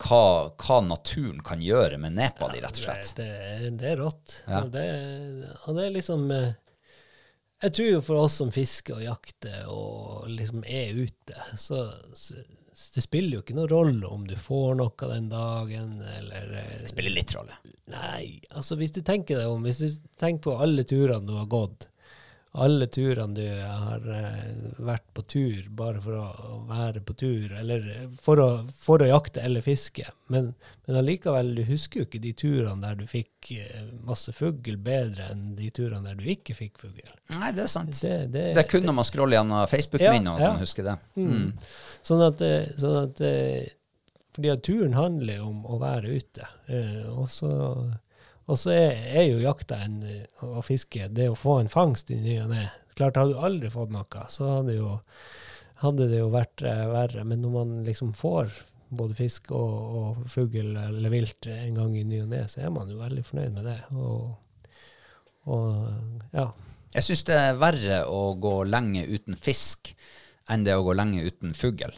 S1: hva, hva naturen kan gjøre med nepa di, rett og slett.
S2: Det, det, det er rått.
S1: Ja.
S2: Og, det, og det er liksom eh, Jeg tror jo for oss som fisker og jakter og liksom er ute, så, så det spiller jo ikke noen rolle om du får noe den dagen, eller eh,
S1: Det spiller litt rolle.
S2: Nei, altså hvis du tenker deg om, hvis du tenker på alle turene du har gått, alle turene du har eh, vært på tur bare for å, være på tur, eller for å, for å jakte eller fiske, men, men allikevel, du husker jo ikke de turene der du fikk eh, masse fugl bedre enn de turene der du ikke fikk fugl.
S1: Nei, det er sant.
S2: Det, det,
S1: Det er kun når man scroller gjennom Facebook-minner at
S2: Ja, ja.
S1: man husker det.
S2: Mm. Sånn at, eh, sånn at Fordi at turen handler om å være ute. Eh, og så, og så er, er jo jakta en, eh, og fiske det å få en fangst i ny og ne. Klart, hadde du aldri fått noe, så hadde, jo, hadde det jo vært eh, verre. Men når man liksom får både fisk og, og fugl eller vilt en gang i ny og ne, så er man jo veldig fornøyd med det. Og, og ja.
S1: Jeg syns det er verre å gå lenge uten fisk enn det å gå lenge uten fugl.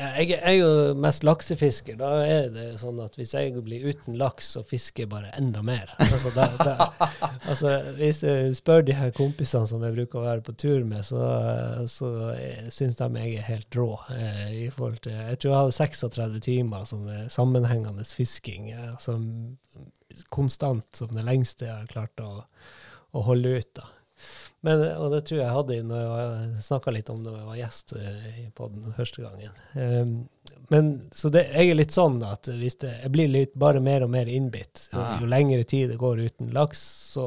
S2: Jeg er jo mest laksefisker. Da er det sånn at hvis jeg blir uten laks, så fisker jeg bare enda mer. Altså, da, da, altså Hvis jeg spør de her kompisene som jeg bruker å være på tur med, så, så syns de jeg er helt rå. Eh, i forhold til, Jeg tror jeg hadde 36 timer som sammenhengende fisking. Som konstant som det lengste jeg har klart å, å holde ut. da. Men, og det tror jeg hadde når jeg snakka litt om da jeg var gjest i på den første gangen. Um, men Så det, jeg er litt sånn at hvis det, jeg blir litt bare mer og mer innbitt. Jo, jo lengre tid det går uten laks, så,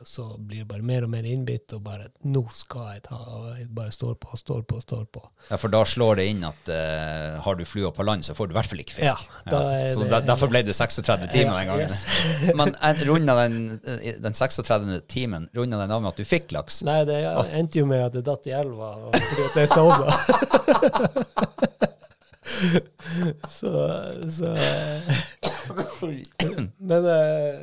S2: så blir det bare mer og mer innbitt, og bare 'Nå skal jeg ta', og jeg bare står på står på står på.
S1: Ja, For da slår det inn at uh, har du flua på land, så får du i hvert fall ikke fisk.
S2: Ja, er
S1: Så
S2: det-
S1: derfor ble det 36 timer den gangen.
S2: yes.
S1: Men jeg runda den, eh, den 36. timen runda den av med at du fikk laks.
S2: Nei, det endte jo med at det datt i elva fordi at jeg sovna. så, så Men, eh,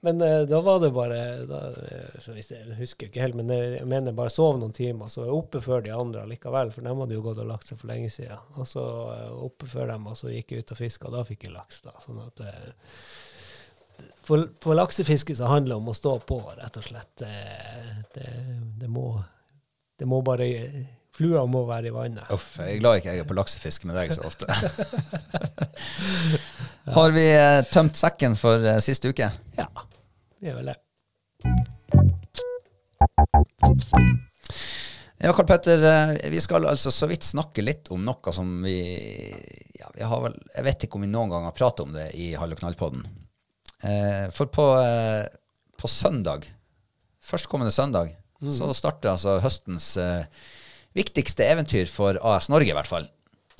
S2: men eh, da var det bare da, eh, Jeg husker ikke helt, men jeg mener bare sov noen timer, så var jeg oppe før de andre likevel, for de hadde jo gått og lagt seg for lenge siden. Og så oppe før dem, og så gikk jeg ut og fiska, og da fikk jeg laks. da, sånn at for, på laksefiske så handler det om å stå på, rett og slett. Det, det, det, må, det må bare Flua må være i vannet.
S1: Uff, jeg er glad ikke jeg er på laksefiske med deg så ofte. Har vi eh, tømt sekken for sist siste uke?
S2: Ja, det er vel det.
S1: Ja, Karl Petter, eh, vi skal altså så vidt snakke litt om noe som vi ja, vi har vel, Jeg vet ikke om vi noen gang har pratet om det i Hall og knall-podden. Eh, for på, eh, på søndag, førstkommende søndag, så starter altså høstens eh, viktigste eventyr for AS Norge, i hvert fall.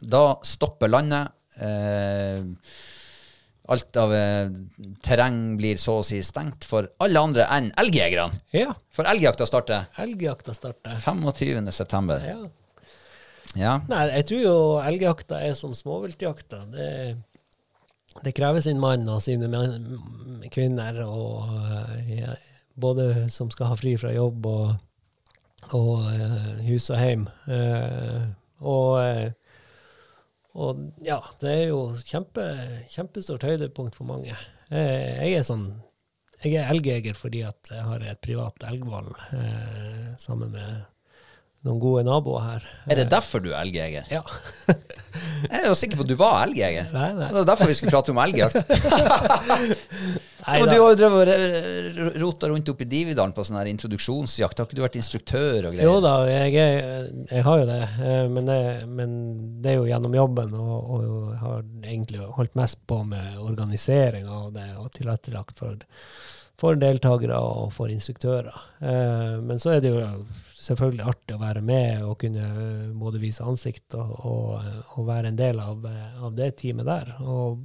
S1: Da stopper landet. Eh, alt av eh, terreng blir så å si stengt for alle andre enn elgjegerne.
S2: Ja,
S1: For elgjakta starter
S2: elgjakta starter.
S1: 25. september.
S2: Ja.
S1: Ja.
S2: Nei, jeg tror jo elgjakta er som småviltjakta. Det, det krever sin mann og sine menn, kvinner, og eh, ja, både som skal ha fri fra jobb og, og eh, hus og hjem. Eh, og, eh, og ja, det er jo kjempe, kjempestort høydepunkt for mange. Jeg er sånn jeg er elgjeger fordi at jeg har et privat elgvoll eh, sammen med noen gode naboer her.
S1: Er det derfor du er elgjeger?
S2: Ja.
S1: Jeg er jo sikker på at du var elgjeger.
S2: Nei, nei.
S1: Det er derfor vi skulle prate om elgjakt. Men du har jo rota rundt oppe i Dividalen på sånn her introduksjonsjakt. Har ikke du vært instruktør og greier?
S2: Jo da, jeg, er, jeg har jo det, eh, men det, men det er jo gjennom jobben, og, og har egentlig holdt mest på med organisering av det, og tilrettelagt for, for deltakere og for instruktører. Eh, Men så er det jo selvfølgelig artig å være med og kunne eh, både vise ansikt og, og, og være en del av, eh, av det teamet der. Og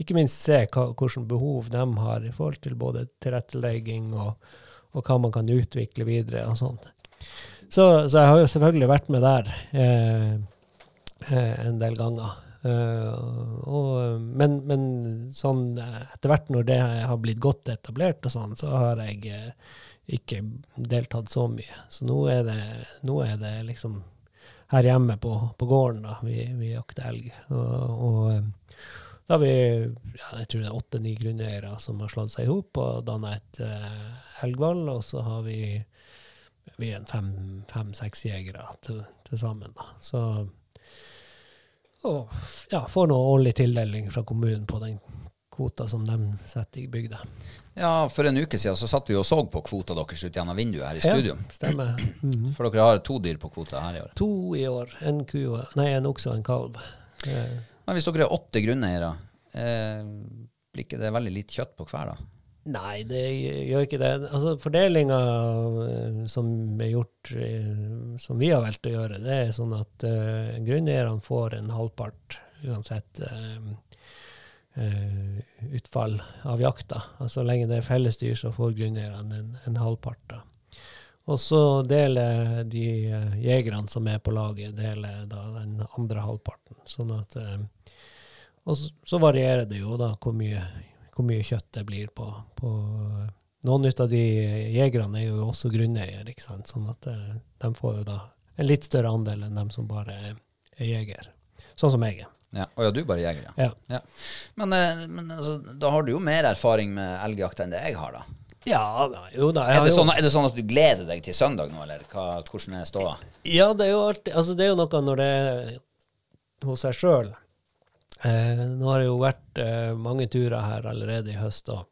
S2: ikke minst se hvilke behov de har i forhold til både tilrettelegging og, og hva man kan utvikle videre og sånn. Så, så jeg har jo selvfølgelig vært med der eh, eh, en del ganger. Eh, og, men, men sånn eh, etter hvert når det har blitt godt etablert og sånn, så har jeg uh, ikke deltatt så mye. Så nå er det, nå er det liksom her hjemme på, på gården da, vi, vi jakter elg. Og, og da har vi ja, jeg tror det er åtte-ni grunneiere som har slått seg i hop og danna et uh, elgvall. Og så har vi, vi fem-seks jegere til, til sammen. Da. Så og ja, får noe årlig tildeling fra kommunen på den kvota som de setter i bygda.
S1: Ja, For en uke siden så satt vi og så på kvota deres ut gjennom vinduet her i studio.
S2: Stemmer. Mm -hmm.
S1: For dere har to dyr på kvota her i år.
S2: To i år. En ku, og- nei, en okse og en kalv. Eh,
S1: Men hvis dere er åtte grunneiere, eh, blir ikke det veldig lite kjøtt på hver, da?
S2: Nei, det gjør ikke det. Altså, Fordelinga som er gjort, eh, som vi har valgt å gjøre, det er sånn at uh, grunneierne får en halvpart uansett uh, eh, utfall av jakta. Altså, så lenge det er fellesdyr, så får grunneierne en, en halvpart. da. Og så deler de uh, jegerne som er på laget, deler da den andre halvparten. Sånn at eh, Og så varierer det jo da hvor mye, hvor mye kjøtt det blir på, på Noen av de jegerne er jo også grunneier, ikke sant? sånn at eh, de får jo da en litt større andel enn dem som bare er, er jeger. Sånn som jeg er.
S1: Ja. Å ja, du er bare jeger, ja.
S2: Ja.
S1: ja. Men, eh, men altså, da har du jo mer erfaring med elgjakt enn det jeg har, da.
S2: Ja da, jo da.
S1: Er det, sånn, er det sånn at du gleder deg til søndag nå, eller hva, hvordan er ståa?
S2: Ja, det er jo alltid Altså, det er jo noe når det er hos seg sjøl. Eh, nå har det jo vært eh, mange turer her allerede i høst og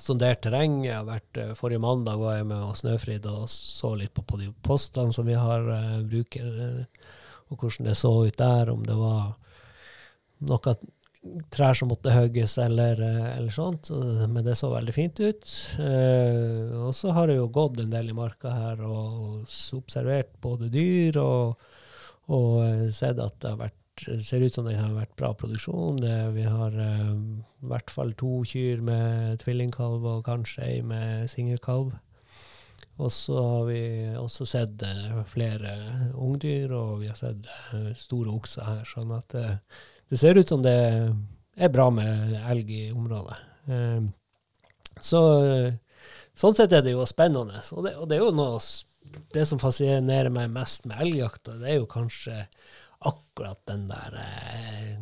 S2: sondert terreng. Jeg har vært, eh, forrige mandag var jeg med og Snøfrid og så litt på, på de postene som vi har eh, bruker, eh, og hvordan det så ut der, om det var noe trær som måtte hogges eller, eh, eller sånt. Men det så veldig fint ut. Eh, og så har jeg jo gått en del i marka her og observert både dyr og, og eh, sett at det har vært ser ut som det har vært bra produksjon. Det, vi har uh, i hvert fall to kyr med tvillingkalv og kanskje ei med singelkalv. Og så har vi også sett uh, flere ungdyr, og vi har sett uh, store okser her. Sånn at det ser ut som det er bra med elg i området. Så sånn sett er det jo spennende. Og det, og det er jo noe Det som fascinerer meg mest med elgjakta, det er jo kanskje akkurat den der eh,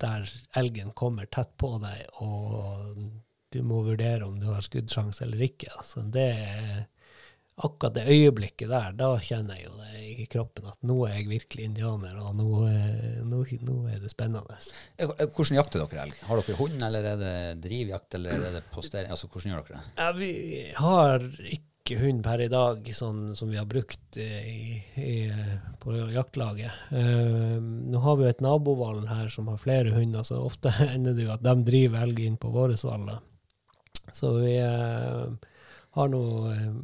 S2: Der elgen kommer tett på deg, og du må vurdere om du har skuddsjanse eller ikke. Altså, det er akkurat det øyeblikket der, da kjenner jeg jo det i kroppen at nå er jeg virkelig indianer, og nå, eh, nå, nå er det spennende.
S1: Eh, Hvordan jakter dere elg? Har dere hund, eller er det drivjakt, eller er det postering? Altså, hvordan gjør dere det?
S2: Ja, vi har ikke hund per i dag, sånn som vi har brukt i, i, på jaktlaget. Uh, nå har vi jo et nabovall her som har flere hunder, så ofte ender det jo at de driver elg inn på våre valler. Så vi uh, har noe eh,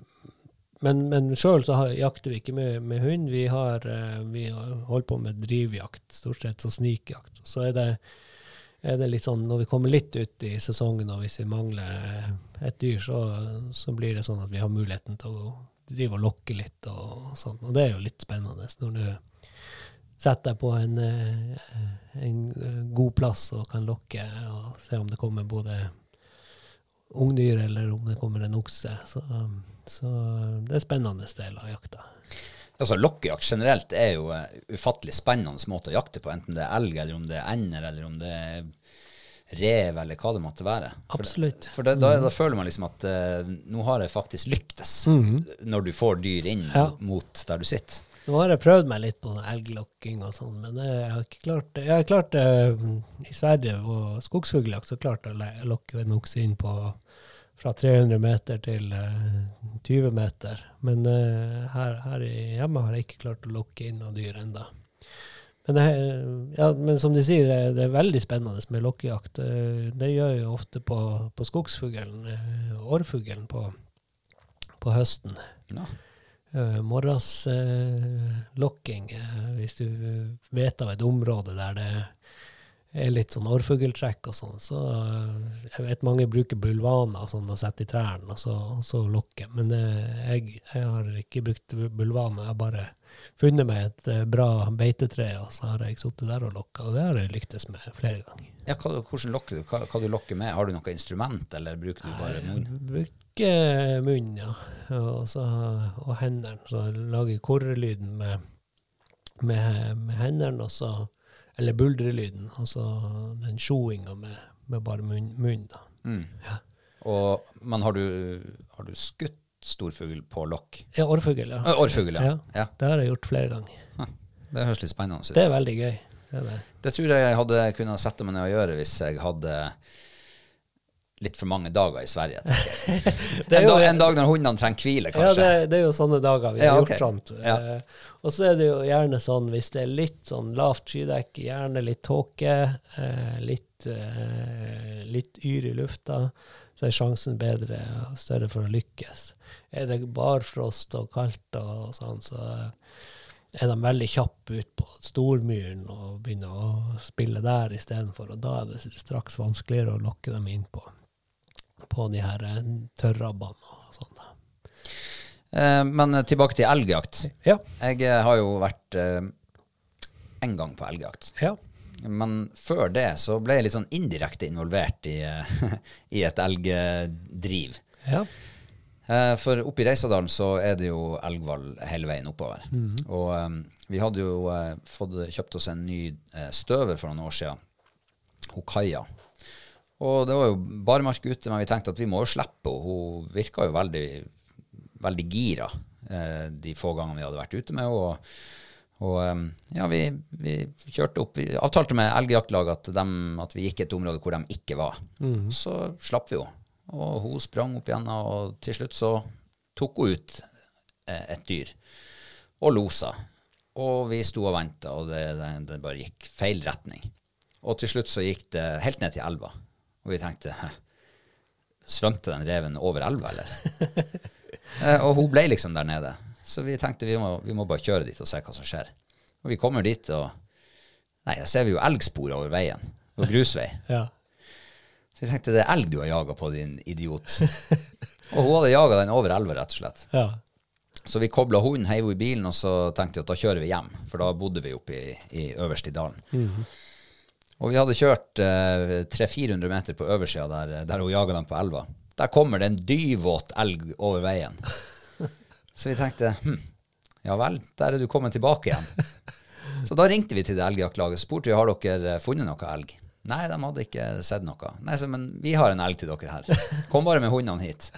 S2: Men, men sjøl så jakter vi ikke med, med hund. Vi har, vi har holdt på med drivjakt, stort sett, og snikjakt. Så er det er det litt sånn, Når vi kommer litt ut i sesongen, og hvis vi mangler et dyr, så, så blir det sånn at vi har muligheten til å drive og lokke litt. Og, sånn, og det er jo litt spennende når du setter deg på en, eh, en eh, god plass og kan lokke og se om det kommer både ungdyr eller om det kommer en okse. Så, så det er spennende del av jakta.
S1: Altså, Lokkejakt generelt er jo en ufattelig spennende måte å jakte på, enten det er elg, eller om det er ender, eller om det er rev, eller hva det måtte være. For,
S2: Absolutt.
S1: For det, da, da føler man liksom at uh, nå har jeg faktisk lyktes, når du får dyr inn
S2: Ja.
S1: mot der du sitter.
S2: Nå har jeg prøvd meg litt på sånn elglokking og sånn, men jeg har ikke klart det. Jeg har klart det mm, i Sverige og skogsfugljakt, så klarte jeg å lokke en okse inn på fra 300 meter til uh, 20 meter. Men uh, her, her hjemme har jeg ikke klart å lokke inn noe dyr ennå. Men, ja, men som de sier, det, det er veldig spennende med lokkejakt. Eh, Det gjør jeg ofte på, på skogsfuglen, eh, årfuglen, på, på høsten.
S1: Ja.
S2: Uh, Morgenslokking, hvis du vet av et område der det er litt sånn orrfugltrekk og sånn, så eh, jeg vet mange bruker bulvaner sånn og setter i trærne og så, og så lokker. Men eh, jeg, jeg har ikke brukt bulvaner, jeg har bare funnet meg et eh, bra beitetre, og så har jeg sittet der og lokka, og det har jeg lyktes med flere ganger.
S1: Ja, hva, hvordan lokker du? Hva, hva du lokker med? Har du noe instrument, eller bruker du bare munn?
S2: Bruker munnen, ja. Og, så, og hendene. Så jeg lager korrelyden med, med, med hendene, og så Eller buldrelyden. altså den sjoinga med, med bare munn. munn da.
S1: Mm. Og, men har du, har du skutt storfugl på lokk?
S2: Ja, orrfugl. ja.
S1: Ja.
S2: ja.
S1: ja.
S2: Det har jeg gjort flere ganger.
S1: Det høres litt spennende ut.
S2: Det er veldig gøy. Det er det.
S1: Det tror jeg jeg hadde kunnet sette meg ned og gjøre hvis jeg hadde litt for mange dager i Sverige.
S2: er
S1: en, dag, en dag når hundene trenger hvile,
S2: Ja,
S1: kanskje.
S2: det, det er jo sånne dager vi
S1: Ja,
S2: har gjort sånt.
S1: Ja.
S2: Eh, og så er det jo gjerne sånn hvis det er litt sånn lavt skydekke, gjerne litt tåke, eh, litt, eh, litt yr i lufta, så er sjansen bedre og større for å lykkes. Er det barfrost og kaldt og sånn, så er de veldig kjappe ut på stormyren og begynner å spille der istedenfor, og da er det straks vanskeligere å lokke dem inn på, de her eh, tørrabbene og sånn.
S1: Eh, men tilbake til elgjakt.
S2: Ja.
S1: Jeg eh, har jo vært en gang på elgjakt.
S2: Ja.
S1: Men før det så ble jeg litt sånn indirekte involvert i, i et elgdriv.
S2: Ja.
S1: For oppe i Reisadalen så er det jo elghval hele veien oppover. Og um, vi hadde jo uh, fått kjøpt oss en ny uh, støver for noen år siden. Hun Kaja. Og det var jo barmark ute, men vi tenkte at vi må jo slippe henne. Hun virka jo veldig, veldig gira eh, de få gangene vi hadde vært ute med henne. Og, og eh, ja, vi, vi kjørte opp. Vi avtalte med elgjaktlaget at, dem- at vi gikk et område hvor de ikke var. Så slapp vi henne. Og hun sprang opp igjen, og til slutt så tok hun ut eh, et dyr og losa. Og vi sto og venta, og det, det, det bare gikk feil retning. Og til slutt så gikk det helt ned til elva. Og vi tenkte svømte den reven over elva, eller? eh, og hun ble liksom der nede. Så vi tenkte vi må, vi må bare kjøre dit og se hva som skjer. Og vi kommer dit, og Nei, da ser vi jo elgspor over veien. Og grusvei.
S2: Ja.
S1: Så jeg tenkte det er elg du har jaga på, din idiot. og hun hadde jaga den over elva, rett og slett.
S2: ja.
S1: Så vi kobla hunden, heiv henne i bilen, og så tenkte jeg at da kjører vi hjem. For da bodde vi oppe i, i øverst i dalen. Og vi hadde kjørt eh, 300-400 meter på oversida der, der hun jaga dem på elva. Der kommer det en dyvåt elg over veien. Så vi tenkte hm, ja vel, der er du kommet tilbake igjen. Så da ringte vi til det elgjaktlaget og spurte vi, har dere eh, funnet noe elg. Nei, de hadde ikke sett noe. Nei, så, Men vi har en elg til dere her. Kom bare med hundene hit.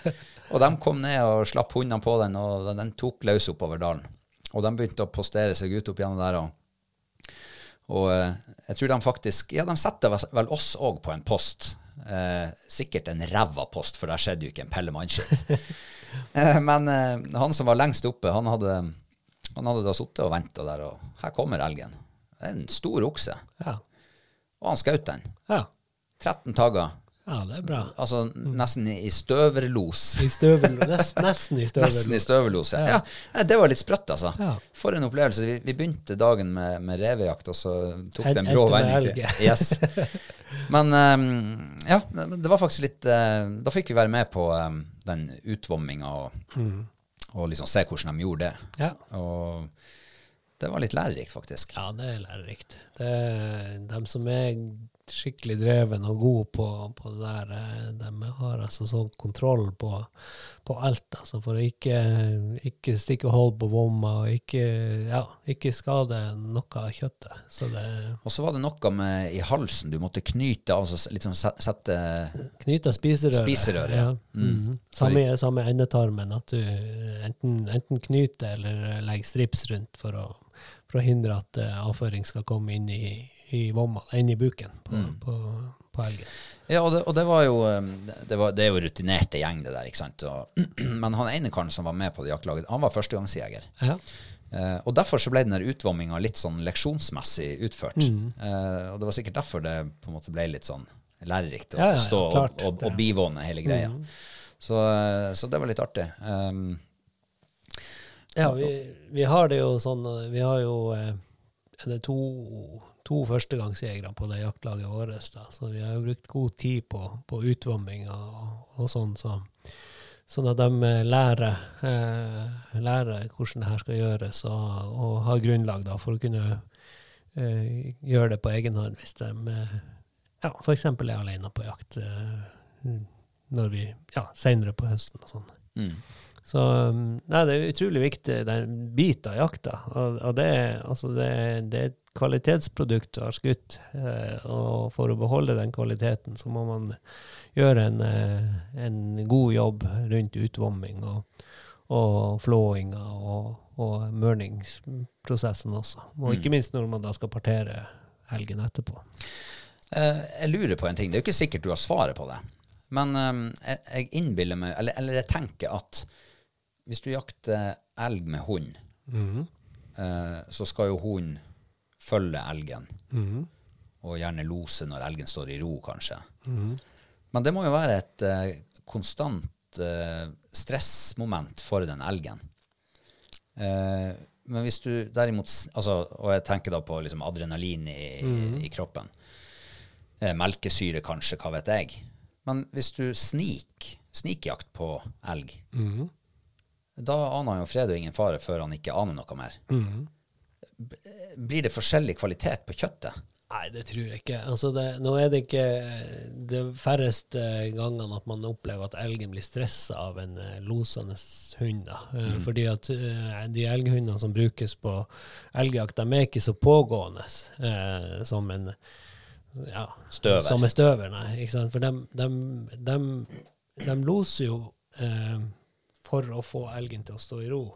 S1: Og de kom ned og slapp hundene på den, og den, den tok løs oppover dalen. Og de begynte å postere seg ut opp gjennom der. Og, og eh, jeg tror de faktisk Ja, de setter vel- vel oss òg på en post. Eh, sikkert en ræva post, for der skjedde jo ikke en pelle mannskitt. eh, men eh, han som var lengst oppe, han hadde, han hadde da sittet og venta der, og her kommer elgen. En stor okse.
S2: Ja.
S1: Og han skjøt den.
S2: ja.
S1: 13 tagger.
S2: Ja, det er bra.
S1: Altså nesten i støverlos.
S2: I støvel, nest, nesten i støvel.
S1: Nesten i støverlos, ja. ja. Det var litt sprøtt, altså.
S2: Ja.
S1: For en opplevelse. Vi, vi begynte dagen med, med revejakt, og så tok det en brå vending. Yes. Men um, ja, det var faktisk litt uh, Da fikk vi være med på um, den utvomminga og, og liksom se hvordan de gjorde det.
S2: Ja.
S1: Og det var litt lærerikt, faktisk.
S2: ja, det er lærerikt. Det dem som er skikkelig dreven og god på, på det der. eh, De har altså sånn kontroll på, på alt, altså, for å ikke, ikke stikke hold på vomma og ikke, ja, ikke skade noe av kjøttet. Så det
S1: Og så var det noe med i halsen du måtte knyte av, så liksom sette
S2: Knyte spiserøret.
S1: Spiserøret, ja.
S2: Mhm. Samme, samme endetarmen, at du enten, enten knyter eller legger strips rundt for å, for å hindre at eh, avføring skal komme inn i, i vomma, inn i buken på,
S1: Mm.
S2: på, på elgen.
S1: Ja, og det, og det var jo um, det, var, det er jo rutinerte gjeng, det der, ikke sant. Og, men han ene karen som var med på det jaktlaget, han var førstegangsjeger.
S2: Ja.
S1: Uh, og derfor så ble den utvomminga litt sånn leksjonsmessig utført.
S2: Mm.
S1: Uh, og det var sikkert derfor det på en måte ble litt sånn lærerikt å
S2: Ja, ja,
S1: stå
S2: klart.
S1: og, og, og bivåne hele greia. Så, eh, så det var litt artig. Um,
S2: Ja, vi, vi har det jo sånn Vi har jo er det to, to førstegangsjegere på det jaktlaget vårt. Da. Så vi har jo brukt god tid på, på utvomming og, og sånn. Så, sånn at de eh, lærer, eh, lærer hvordan det her skal gjøres, og, og har grunnlag da, for å kunne eh, gjøre det på egen hånd hvis de eh, ja, f.eks. er alene på jakt eh, når vi, ja, senere på høsten og sånn.
S1: mm.
S2: Så um, nei, det er utrolig viktig, det er en bit av jakta. Og, og det, altså det, det et kvalitetsprodukt du har skutt. Eh, og for å beholde den kvaliteten, så må man gjøre en, eh, en god jobb rundt utvomming og, og flåinga og, og mørningsprosessen også. Og ikke minst når man da skal partere helgen etterpå.
S1: Eh, jeg lurer på en ting. Det er jo ikke sikkert du har svaret på det. Men eh, jeg, innbiller meg, eller, eller jeg tenker at hvis du jakter elg med hund, eh, så skal jo hunden følge elgen. Og gjerne lose når elgen står i ro, kanskje. Men det må jo være et uh, konstant uh, stressmoment for den elgen. Uh, men hvis du derimot altså, Og jeg tenker da på liksom adrenalin i, i kroppen. Melkesyre, kanskje, hva vet jeg. Men hvis du snik, snikjakt på elg, da aner han jo fred og ingen fare før han ikke aner noe mer. B- Blir det forskjellig kvalitet på kjøttet?
S2: Nei, det tror jeg ikke. Altså det, nå er det ikke de færreste gangene at man opplever at elgen blir stressa av en eh, losende hund. Eh, Fordi at eh, de elghundene som brukes på elgjakt, de er ikke så pågående eh, som en ja,
S1: Støver.
S2: Som støver, nei. Ikke sant? For de, loser jo eh, for å få elgen til å stå i ro.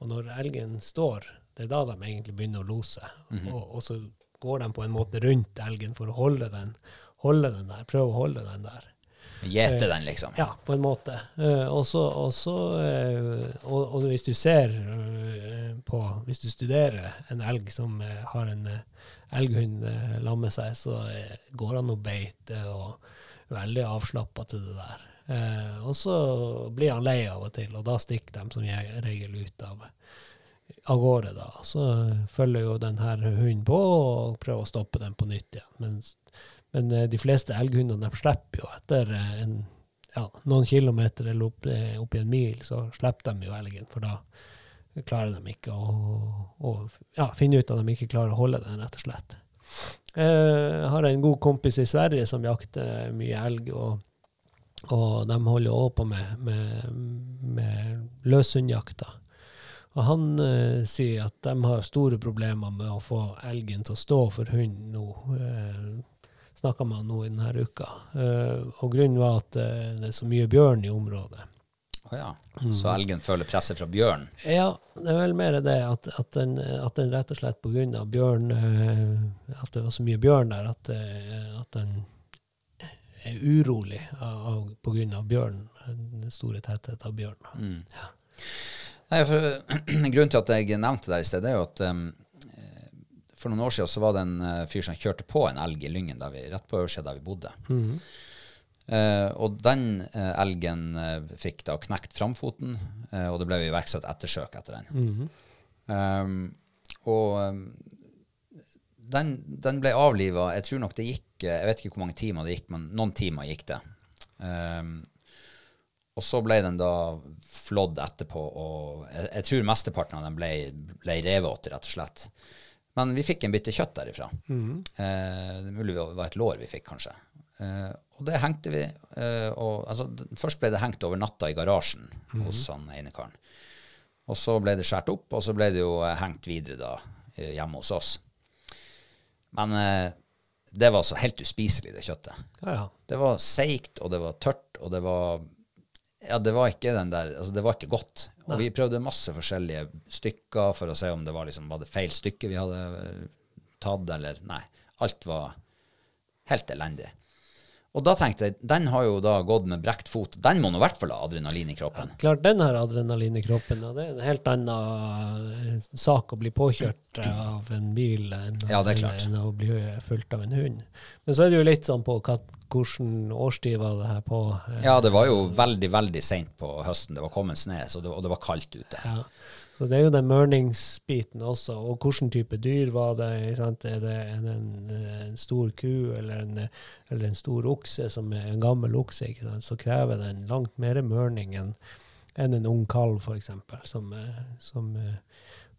S2: Og når elgen står, det er da de egentlig begynner å lose. og, og så går de på en måte rundt elgen for å holde den, holde den der, prøve å holde den der.
S1: Gjete den, liksom?
S2: Ja, på en måte. Eh, og, så, og, så, eh, og, og hvis du ser eh, på Hvis du studerer en elg som eh, har en eh, elghund lamme seg, så eh, går han og beiter og er veldig avslappa til det der. Eh, og så blir han lei av og til, og da stikker de som regel ut av av gårde, da. Så følger jo den her hunden på og prøver å stoppe den på nytt igjen. Men, men eh, de fleste elghundene de slipper jo etter eh, en, ja, noen kilometer eller opp, eh, opp i en mil, så slipper de jo elgen, for da klarer de ikke å, å ja, finne ut at de ikke klarer å holde den, rett og slett. Jeg har en god kompis i Sverige som jakter mye elg, og, og de holder òg på med, med, med løshundjakta. Og han eh, sier at de har store problemer med å få elgen til å stå for hund nå. Uh, Snakka med han nå i denne uka. Eh, og grunnen var at eh, det er så mye bjørn i området.
S1: Å ja. Så elgen føler presset fra bjørn?
S2: Ja, det er vel mer det at, at, den, at den rett og slett av bjørn eh, At det var så mye bjørn der at, eh, at den er urolig av bjørn. Den store tettheten av bjørn.
S1: Nei, for, grunnen til at jeg nevnte det i sted, er jo at um, for noen år siden så var det en uh, fyr som kjørte på en elg i Lyngen, der vi, rett på øversida der vi bodde. Eh, og den uh, elgen uh, fikk da knekt framfoten, eh, og det ble iverksatt ettersøk etter den. Um, og um, den, den ble avliva. Jeg tror nok det gikk eh, Jeg vet ikke hvor mange timer det gikk, men noen timer gikk det. Um, og så ble den da flådd etterpå, og jeg, jeg tror mesteparten av den ble, ble revet, rett og slett. Men vi fikk en bitte kjøtt derifra. Eh, det mulig det var et lår vi fikk, kanskje. Eh, og det hengte vi eh, og, altså, Først ble det hengt over natta i garasjen hos han ene karen. Og så ble det skåret opp, og så ble det jo eh, hengt videre da eh, hjemme hos oss. Men eh, det var så helt uspiselig, det kjøttet.
S2: Ja, ja.
S1: Det var seigt, og det var tørt, og det var Ja, det var ikke den der Altså, det var ikke godt. Og vi prøvde masse forskjellige stykker for å se om det var liksom Var det feil stykke vi hadde eh, tatt, eller Nei. Alt var helt elendig. Og da tenkte jeg, den har jo da gått med brekt fot. Den må nå i hvert fall ha adrenalin i kroppen.
S2: Klart den har adrenalin i kroppen, og det er en helt annen eh, sak å bli påkjørt eh, av en bil enn,
S1: Ja,
S2: enn å bli fulgt av en hund. Men så er det jo litt sånn på hva, hvilken årstid var det her på.
S1: Ja, det var jo veldig, veldig seint på høsten. Det var kommet snø, det, og det var kaldt ute.
S2: Ja. Så det er jo den mørningsbiten også, og hvilken type dyr var det? Sant? Er det en, en, en stor ku eller en, eller en stor okse, som er en gammel okse, så krever den langt mer mørning enn en ung kalv, f.eks., som, som eh,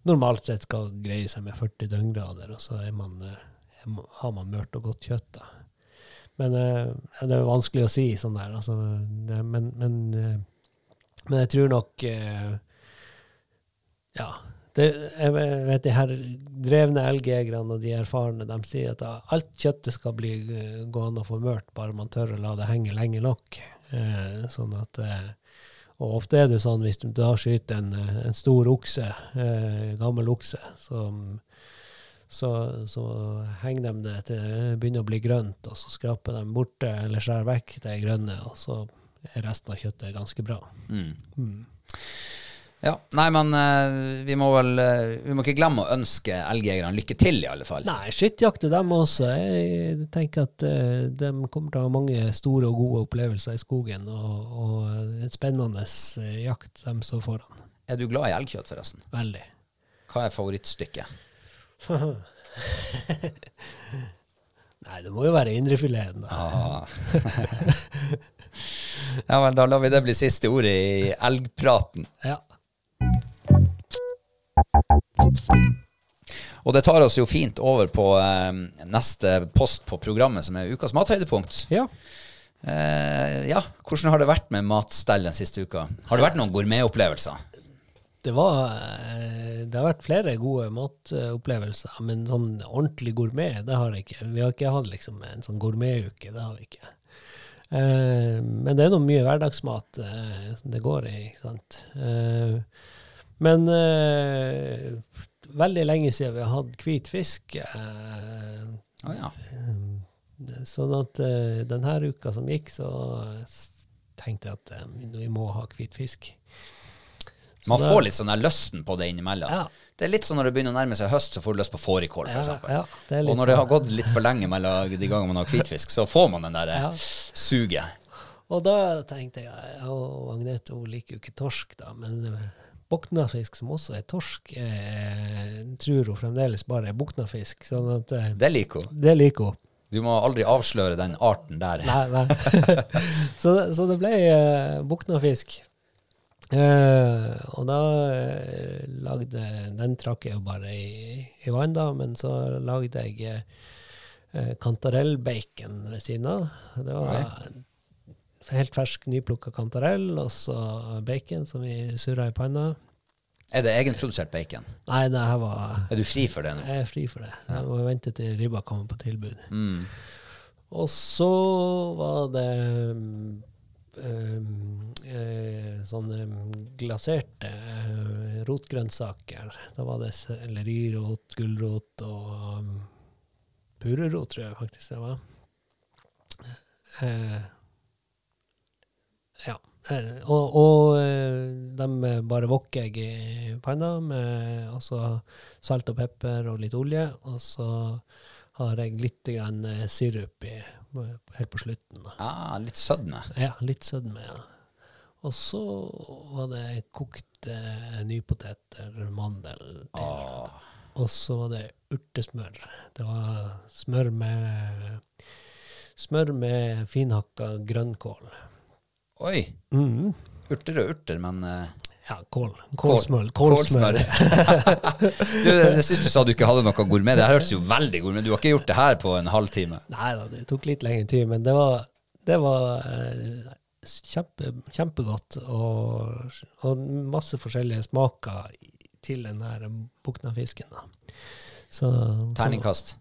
S2: normalt sett skal greie seg med 40 døgngrader, og så er man, eh, man- har man mørt og godt kjøtt. da. Men eh, det er vanskelig å si sånn der. Altså, det, men, men, eh, men jeg tror nok eh, Ja. Det, jeg vet de her drevne elgjegerne og de erfarne, de sier at alt kjøttet skal bli gående og mørt, bare man tør å la det henge lenge nok. Sånn at Og ofte er det sånn hvis du da skyter en, en stor okse, eh, gammel okse, som så, så henger de det til det begynner å bli grønt, og så skraper de bort det, eller skjærer vekk det grønne, og så er resten av kjøttet ganske bra.
S1: Ja, Nei, men eh, vi må vel eh, Vi må ikke glemme å ønske elgjegerne lykke til, i alle fall.
S2: Nei, skittjakte dem også. Jeg tenker at uh, de kommer til å ha mange store og gode opplevelser i skogen, og, og en spennende eh, jakt de står foran.
S1: Er du glad i elgkjøtt, forresten?
S2: Veldig.
S1: Hva er favorittstykket?
S2: Nei, det må jo være indrefileten, da.
S1: Ah. ja vel, da lar vi det bli siste ordet i elgpraten.
S2: Ja.
S1: Og det tar oss jo fint over på eh, neste post på programmet, som er ukas mathøydepunkt.
S2: ja.
S1: Eh, ja, hvordan har det vært med matstell den siste uka? Har det vært noen gourmetopplevelser?
S2: Det, var, eh, det har vært flere gode matopplevelser, men sånn ordentlig gourmet, det har jeg ikke. Vi har ikke hatt liksom en sånn gourmetuke, det har vi ikke. Eh, men det er noe mye hverdagsmat eh, som det går i, ikke sant. Eh, men veldig lenge siden vi har hatt hvit fisk.
S1: Å ja.
S2: sånn at denne uka som gikk, så tenkte jeg at vi må ha hvit fisk.
S1: Man
S2: det,
S1: får litt sånn der lysten på det innimellom.
S2: Ja.
S1: Det er litt sånn når det begynner å nærme seg høst, så får du lyst på fårikål,
S2: Ja,
S1: f.eks.
S2: ja, er
S1: Og når det har
S2: sånn.
S1: gått litt for lenge mellom de gangene man har hvitfisk, så får man den der eh,
S2: Ja.
S1: suget.
S2: Og da tenkte jeg, ja, og Agnete hun liker jo ikke torsk, da, men boknafisk som også er torsk, eh, tror hun fremdeles bare er boknafisk. Sånn at eh,
S1: Det liker hun.
S2: det liker hun.
S1: Du må aldri avsløre den arten der.
S2: Nei, nei. så, det- så det ble eh, boknafisk. Eh, og da eh, lagde Den trakk jeg jo bare i, i vann, da, men så lagde jeg eh, kantarellbacon ved siden av. Det var helt fersk, nyplukka kantarell, og så bacon som vi surra i panna.
S1: Er det egenprodusert bacon?
S2: Nei, det her var
S1: Er du fri for det nå?
S2: Jeg er fri for det. Jeg må vente til ribba kommer på tilbud.
S1: Mm.
S2: Og så var det eh, sånne glaserte eh, rotgrønnsaker. Da var det sellerirot, gulrot og um, purrerot, tror jeg faktisk det var. Eh, ja. Eh, og og de bare wokker jeg i panna med salt og pepper og litt olje. Og så har jeg litt grann eh, sirup i, helt på slutten.
S1: Ah, litt sødme.
S2: Ja, litt sødme, ja. Og så var det kokte nypoteter, mandel til.
S1: Ah.
S2: Og så var det urtesmør. Det var smør med Smør med finhakka grønnkål.
S1: Oi.
S2: Mm.
S1: Urter og urter, men eh,
S2: Ja, kål. Kålsmør. Kålsmør.
S1: du, jeg syns du sa du ikke hadde noe gourmet. Det hørtes jo veldig gourmet Du har ikke gjort det her på en halvtime?
S2: Nei da, det tok litt lengre tid, men det var, det var eh, kjempe, kjempegodt. Og, og masse forskjellige smaker til den der buknafisken. Så,
S1: Terningkast?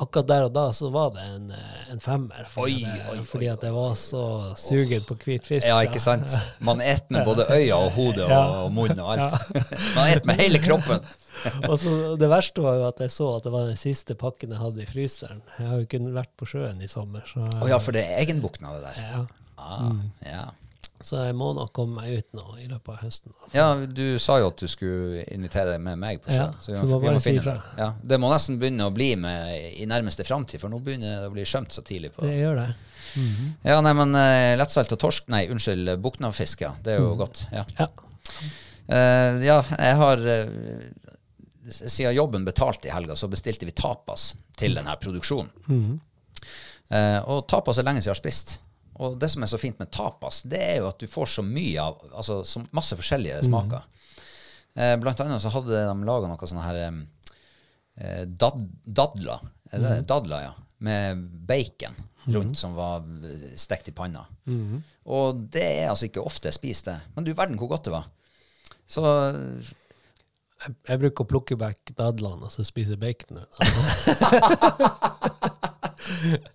S2: Akkurat der og da så var det en, eh, en femmer. Fordi,
S1: Oi, oi, oi,
S2: fordi at jeg var så sugen på hvit fisk.
S1: Ja, ikke sant? Man et med både øya og hodet og,
S2: Ja.
S1: og munnen og alt. Man et med hele kroppen.
S2: og så Det verste var jo at jeg så at det var den siste pakken jeg hadde i fryseren. Jeg har jo ikke vært på sjøen i sommer.
S1: Å oh, ja, for det er egenbukten av det der.
S2: ja.
S1: Ah, ja.
S2: Så jeg må nok komme meg ut nå i løpet av høsten. Da.
S1: ja, du sa jo at du skulle invitere med meg på
S2: Ja,
S1: så vi
S2: så må
S1: vi
S2: bare si ifra.
S1: Ja, det må nesten begynne å bli med i nærmeste framtid, for nå begynner det å bli skjømt så tidlig på
S2: Det gjør det.
S1: Ja, nei, men uh, lettsalt og torsk Nei, unnskyld, buknafisk, ja. Det er jo godt. Ja.
S2: Ja.
S1: Uh, ja, jeg har uh, Siden jobben betalte i helga, så bestilte vi tapas til denne produksjonen. Eh, og tapas er lenge siden jeg har spist. Og det som er så fint med tapas, det er jo at du får så mye av Altså så masse forskjellige smaker. Eh, blant annet så hadde de laga noe sånne her eh, dad, dadler. Er det dadler, ja. Med bacon rundt som var stekt i panna. Og det er altså ikke ofte jeg spiser det. Men du verden hvor godt det var. Så
S2: Jeg, jeg bruker å plukke vekk dadlene og så spise baconet.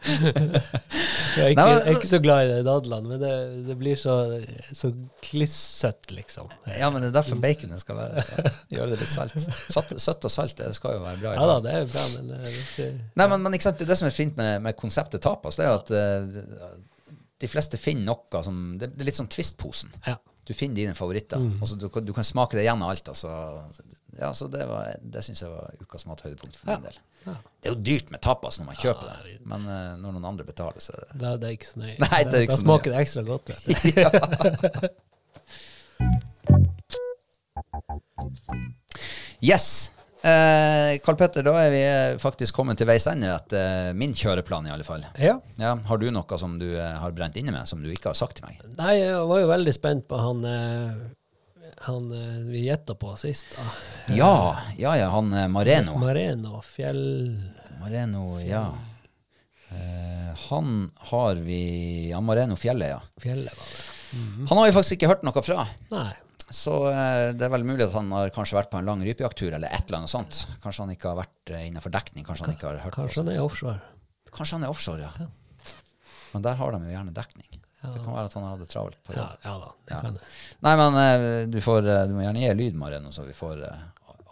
S2: jeg er ikke, jeg er ikke så glad i det dadlene, men det, det blir så, så klissøtt, liksom.
S1: Ja, men det er derfor baconet skal være, gjøre det litt salt. Søtt, søtt og salt det skal jo være bra.
S2: Ja da, det er bra, men det, det,
S1: Nei, men, men det, det som er fint med, med konseptet tapas, det er jo at uh, de fleste finner noe som Det, er litt sånn Twist-posen.
S2: Ja.
S1: Du finner dine favoritter. Altså, du, kan- du kan smake det igjen av alt. Altså. Ja, så det, var- det syns jeg var ukas mathøydepunkt for min del. Det er jo dyrt med tapas når man kjøper det, men uh, når noen andre betaler, så er det
S2: da, det er ikke så nøye.
S1: Nei, det er ikke
S2: da
S1: så
S2: smaker det ekstra godt. vet.
S1: Yes. Eh, Karl Petter, da er vi eh, faktisk kommet til veis ende etter min kjøreplan, i alle fall.
S2: Ja.
S1: Ja, har du noe som du eh, har brent inne med, som du ikke har sagt til meg?
S2: Nei, jeg var jo veldig spent på han, eh, han eh, vi gjetta på sist. da.
S1: Ja, ja, ja, han eh, Mareno.
S2: Mareno Fjell...
S1: Mareno, ja. Uh, han har vi Ja, Mareno Fjellet, ja.
S2: Fjellet, var det.
S1: Han har vi faktisk ikke hørt noe fra.
S2: Nei.
S1: Så uh, det er vel mulig at han har kanskje vært på en lang rypejakttur eller et eller annet sånt. Kanskje han ikke har vært uh, innenfor dekning. Kanskje han ikke har hørt
S2: Kanskje han er offshore.
S1: Kanskje han er offshore, ja. Men der har de jo gjerne dekning. Det kan være at han hadde travelt på jobb.
S2: ja da, det
S1: Ja.
S2: det.
S1: Nei, men eh, du, får, eh, du må gjerne gi lyd, Mareno, så vi får eh,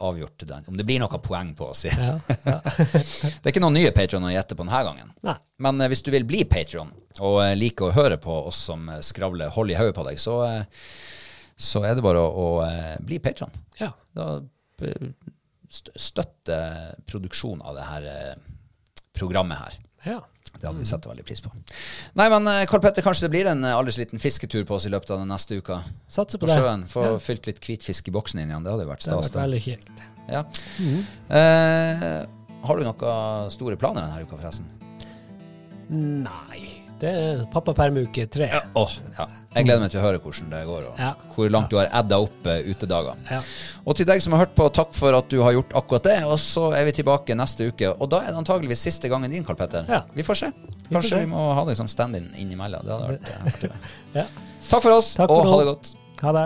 S1: avgjort den. Om det blir noe poeng på oss.
S2: Ja, ja.
S1: det er ikke noen nye patrioner å gjette på denne gangen.
S2: Nei.
S1: Men hvis du vil bli patrion og like liker å høre på oss som skravler hold i hodet på deg, så, så er det bare å, å bli patrion.
S2: Ja.
S1: Da støtte produksjonen av det her programmet her.
S2: ja.
S1: Det hadde vi satt veldig pris på. Nei, men eh, Karl Petter, kanskje det blir en alders liten fisketur på oss i løpet av den neste uka?
S2: Satser på
S1: På sjøen. Få fylt litt hvitfisk i boksen inn igjen. Det hadde jo vært
S2: Det
S1: hadde
S2: vært veldig kjekt.
S1: Ja. Eh, har du noen store planer denne uka, forresten?
S2: Nei. Det er pappapermuke tre.
S1: Åh, ja. Jeg gleder meg til å høre hvordan det går, og
S2: Ja.
S1: hvor langt du har adda opp utedager.
S2: Ja.
S1: Og til deg som har hørt på, takk for at du har gjort akkurat det. Og så er vi tilbake neste uke. Og da er det antageligvis siste gangen din, Karl Petter.
S2: Ja.
S1: Vi får se.
S2: får
S1: Kanskje
S2: se.
S1: vi må ha deg som stand-in innimellom. Det hadde vært eh, artig.
S2: Ja.
S1: Takk for oss,
S2: Takk for
S1: og ha det godt.
S2: Ha det.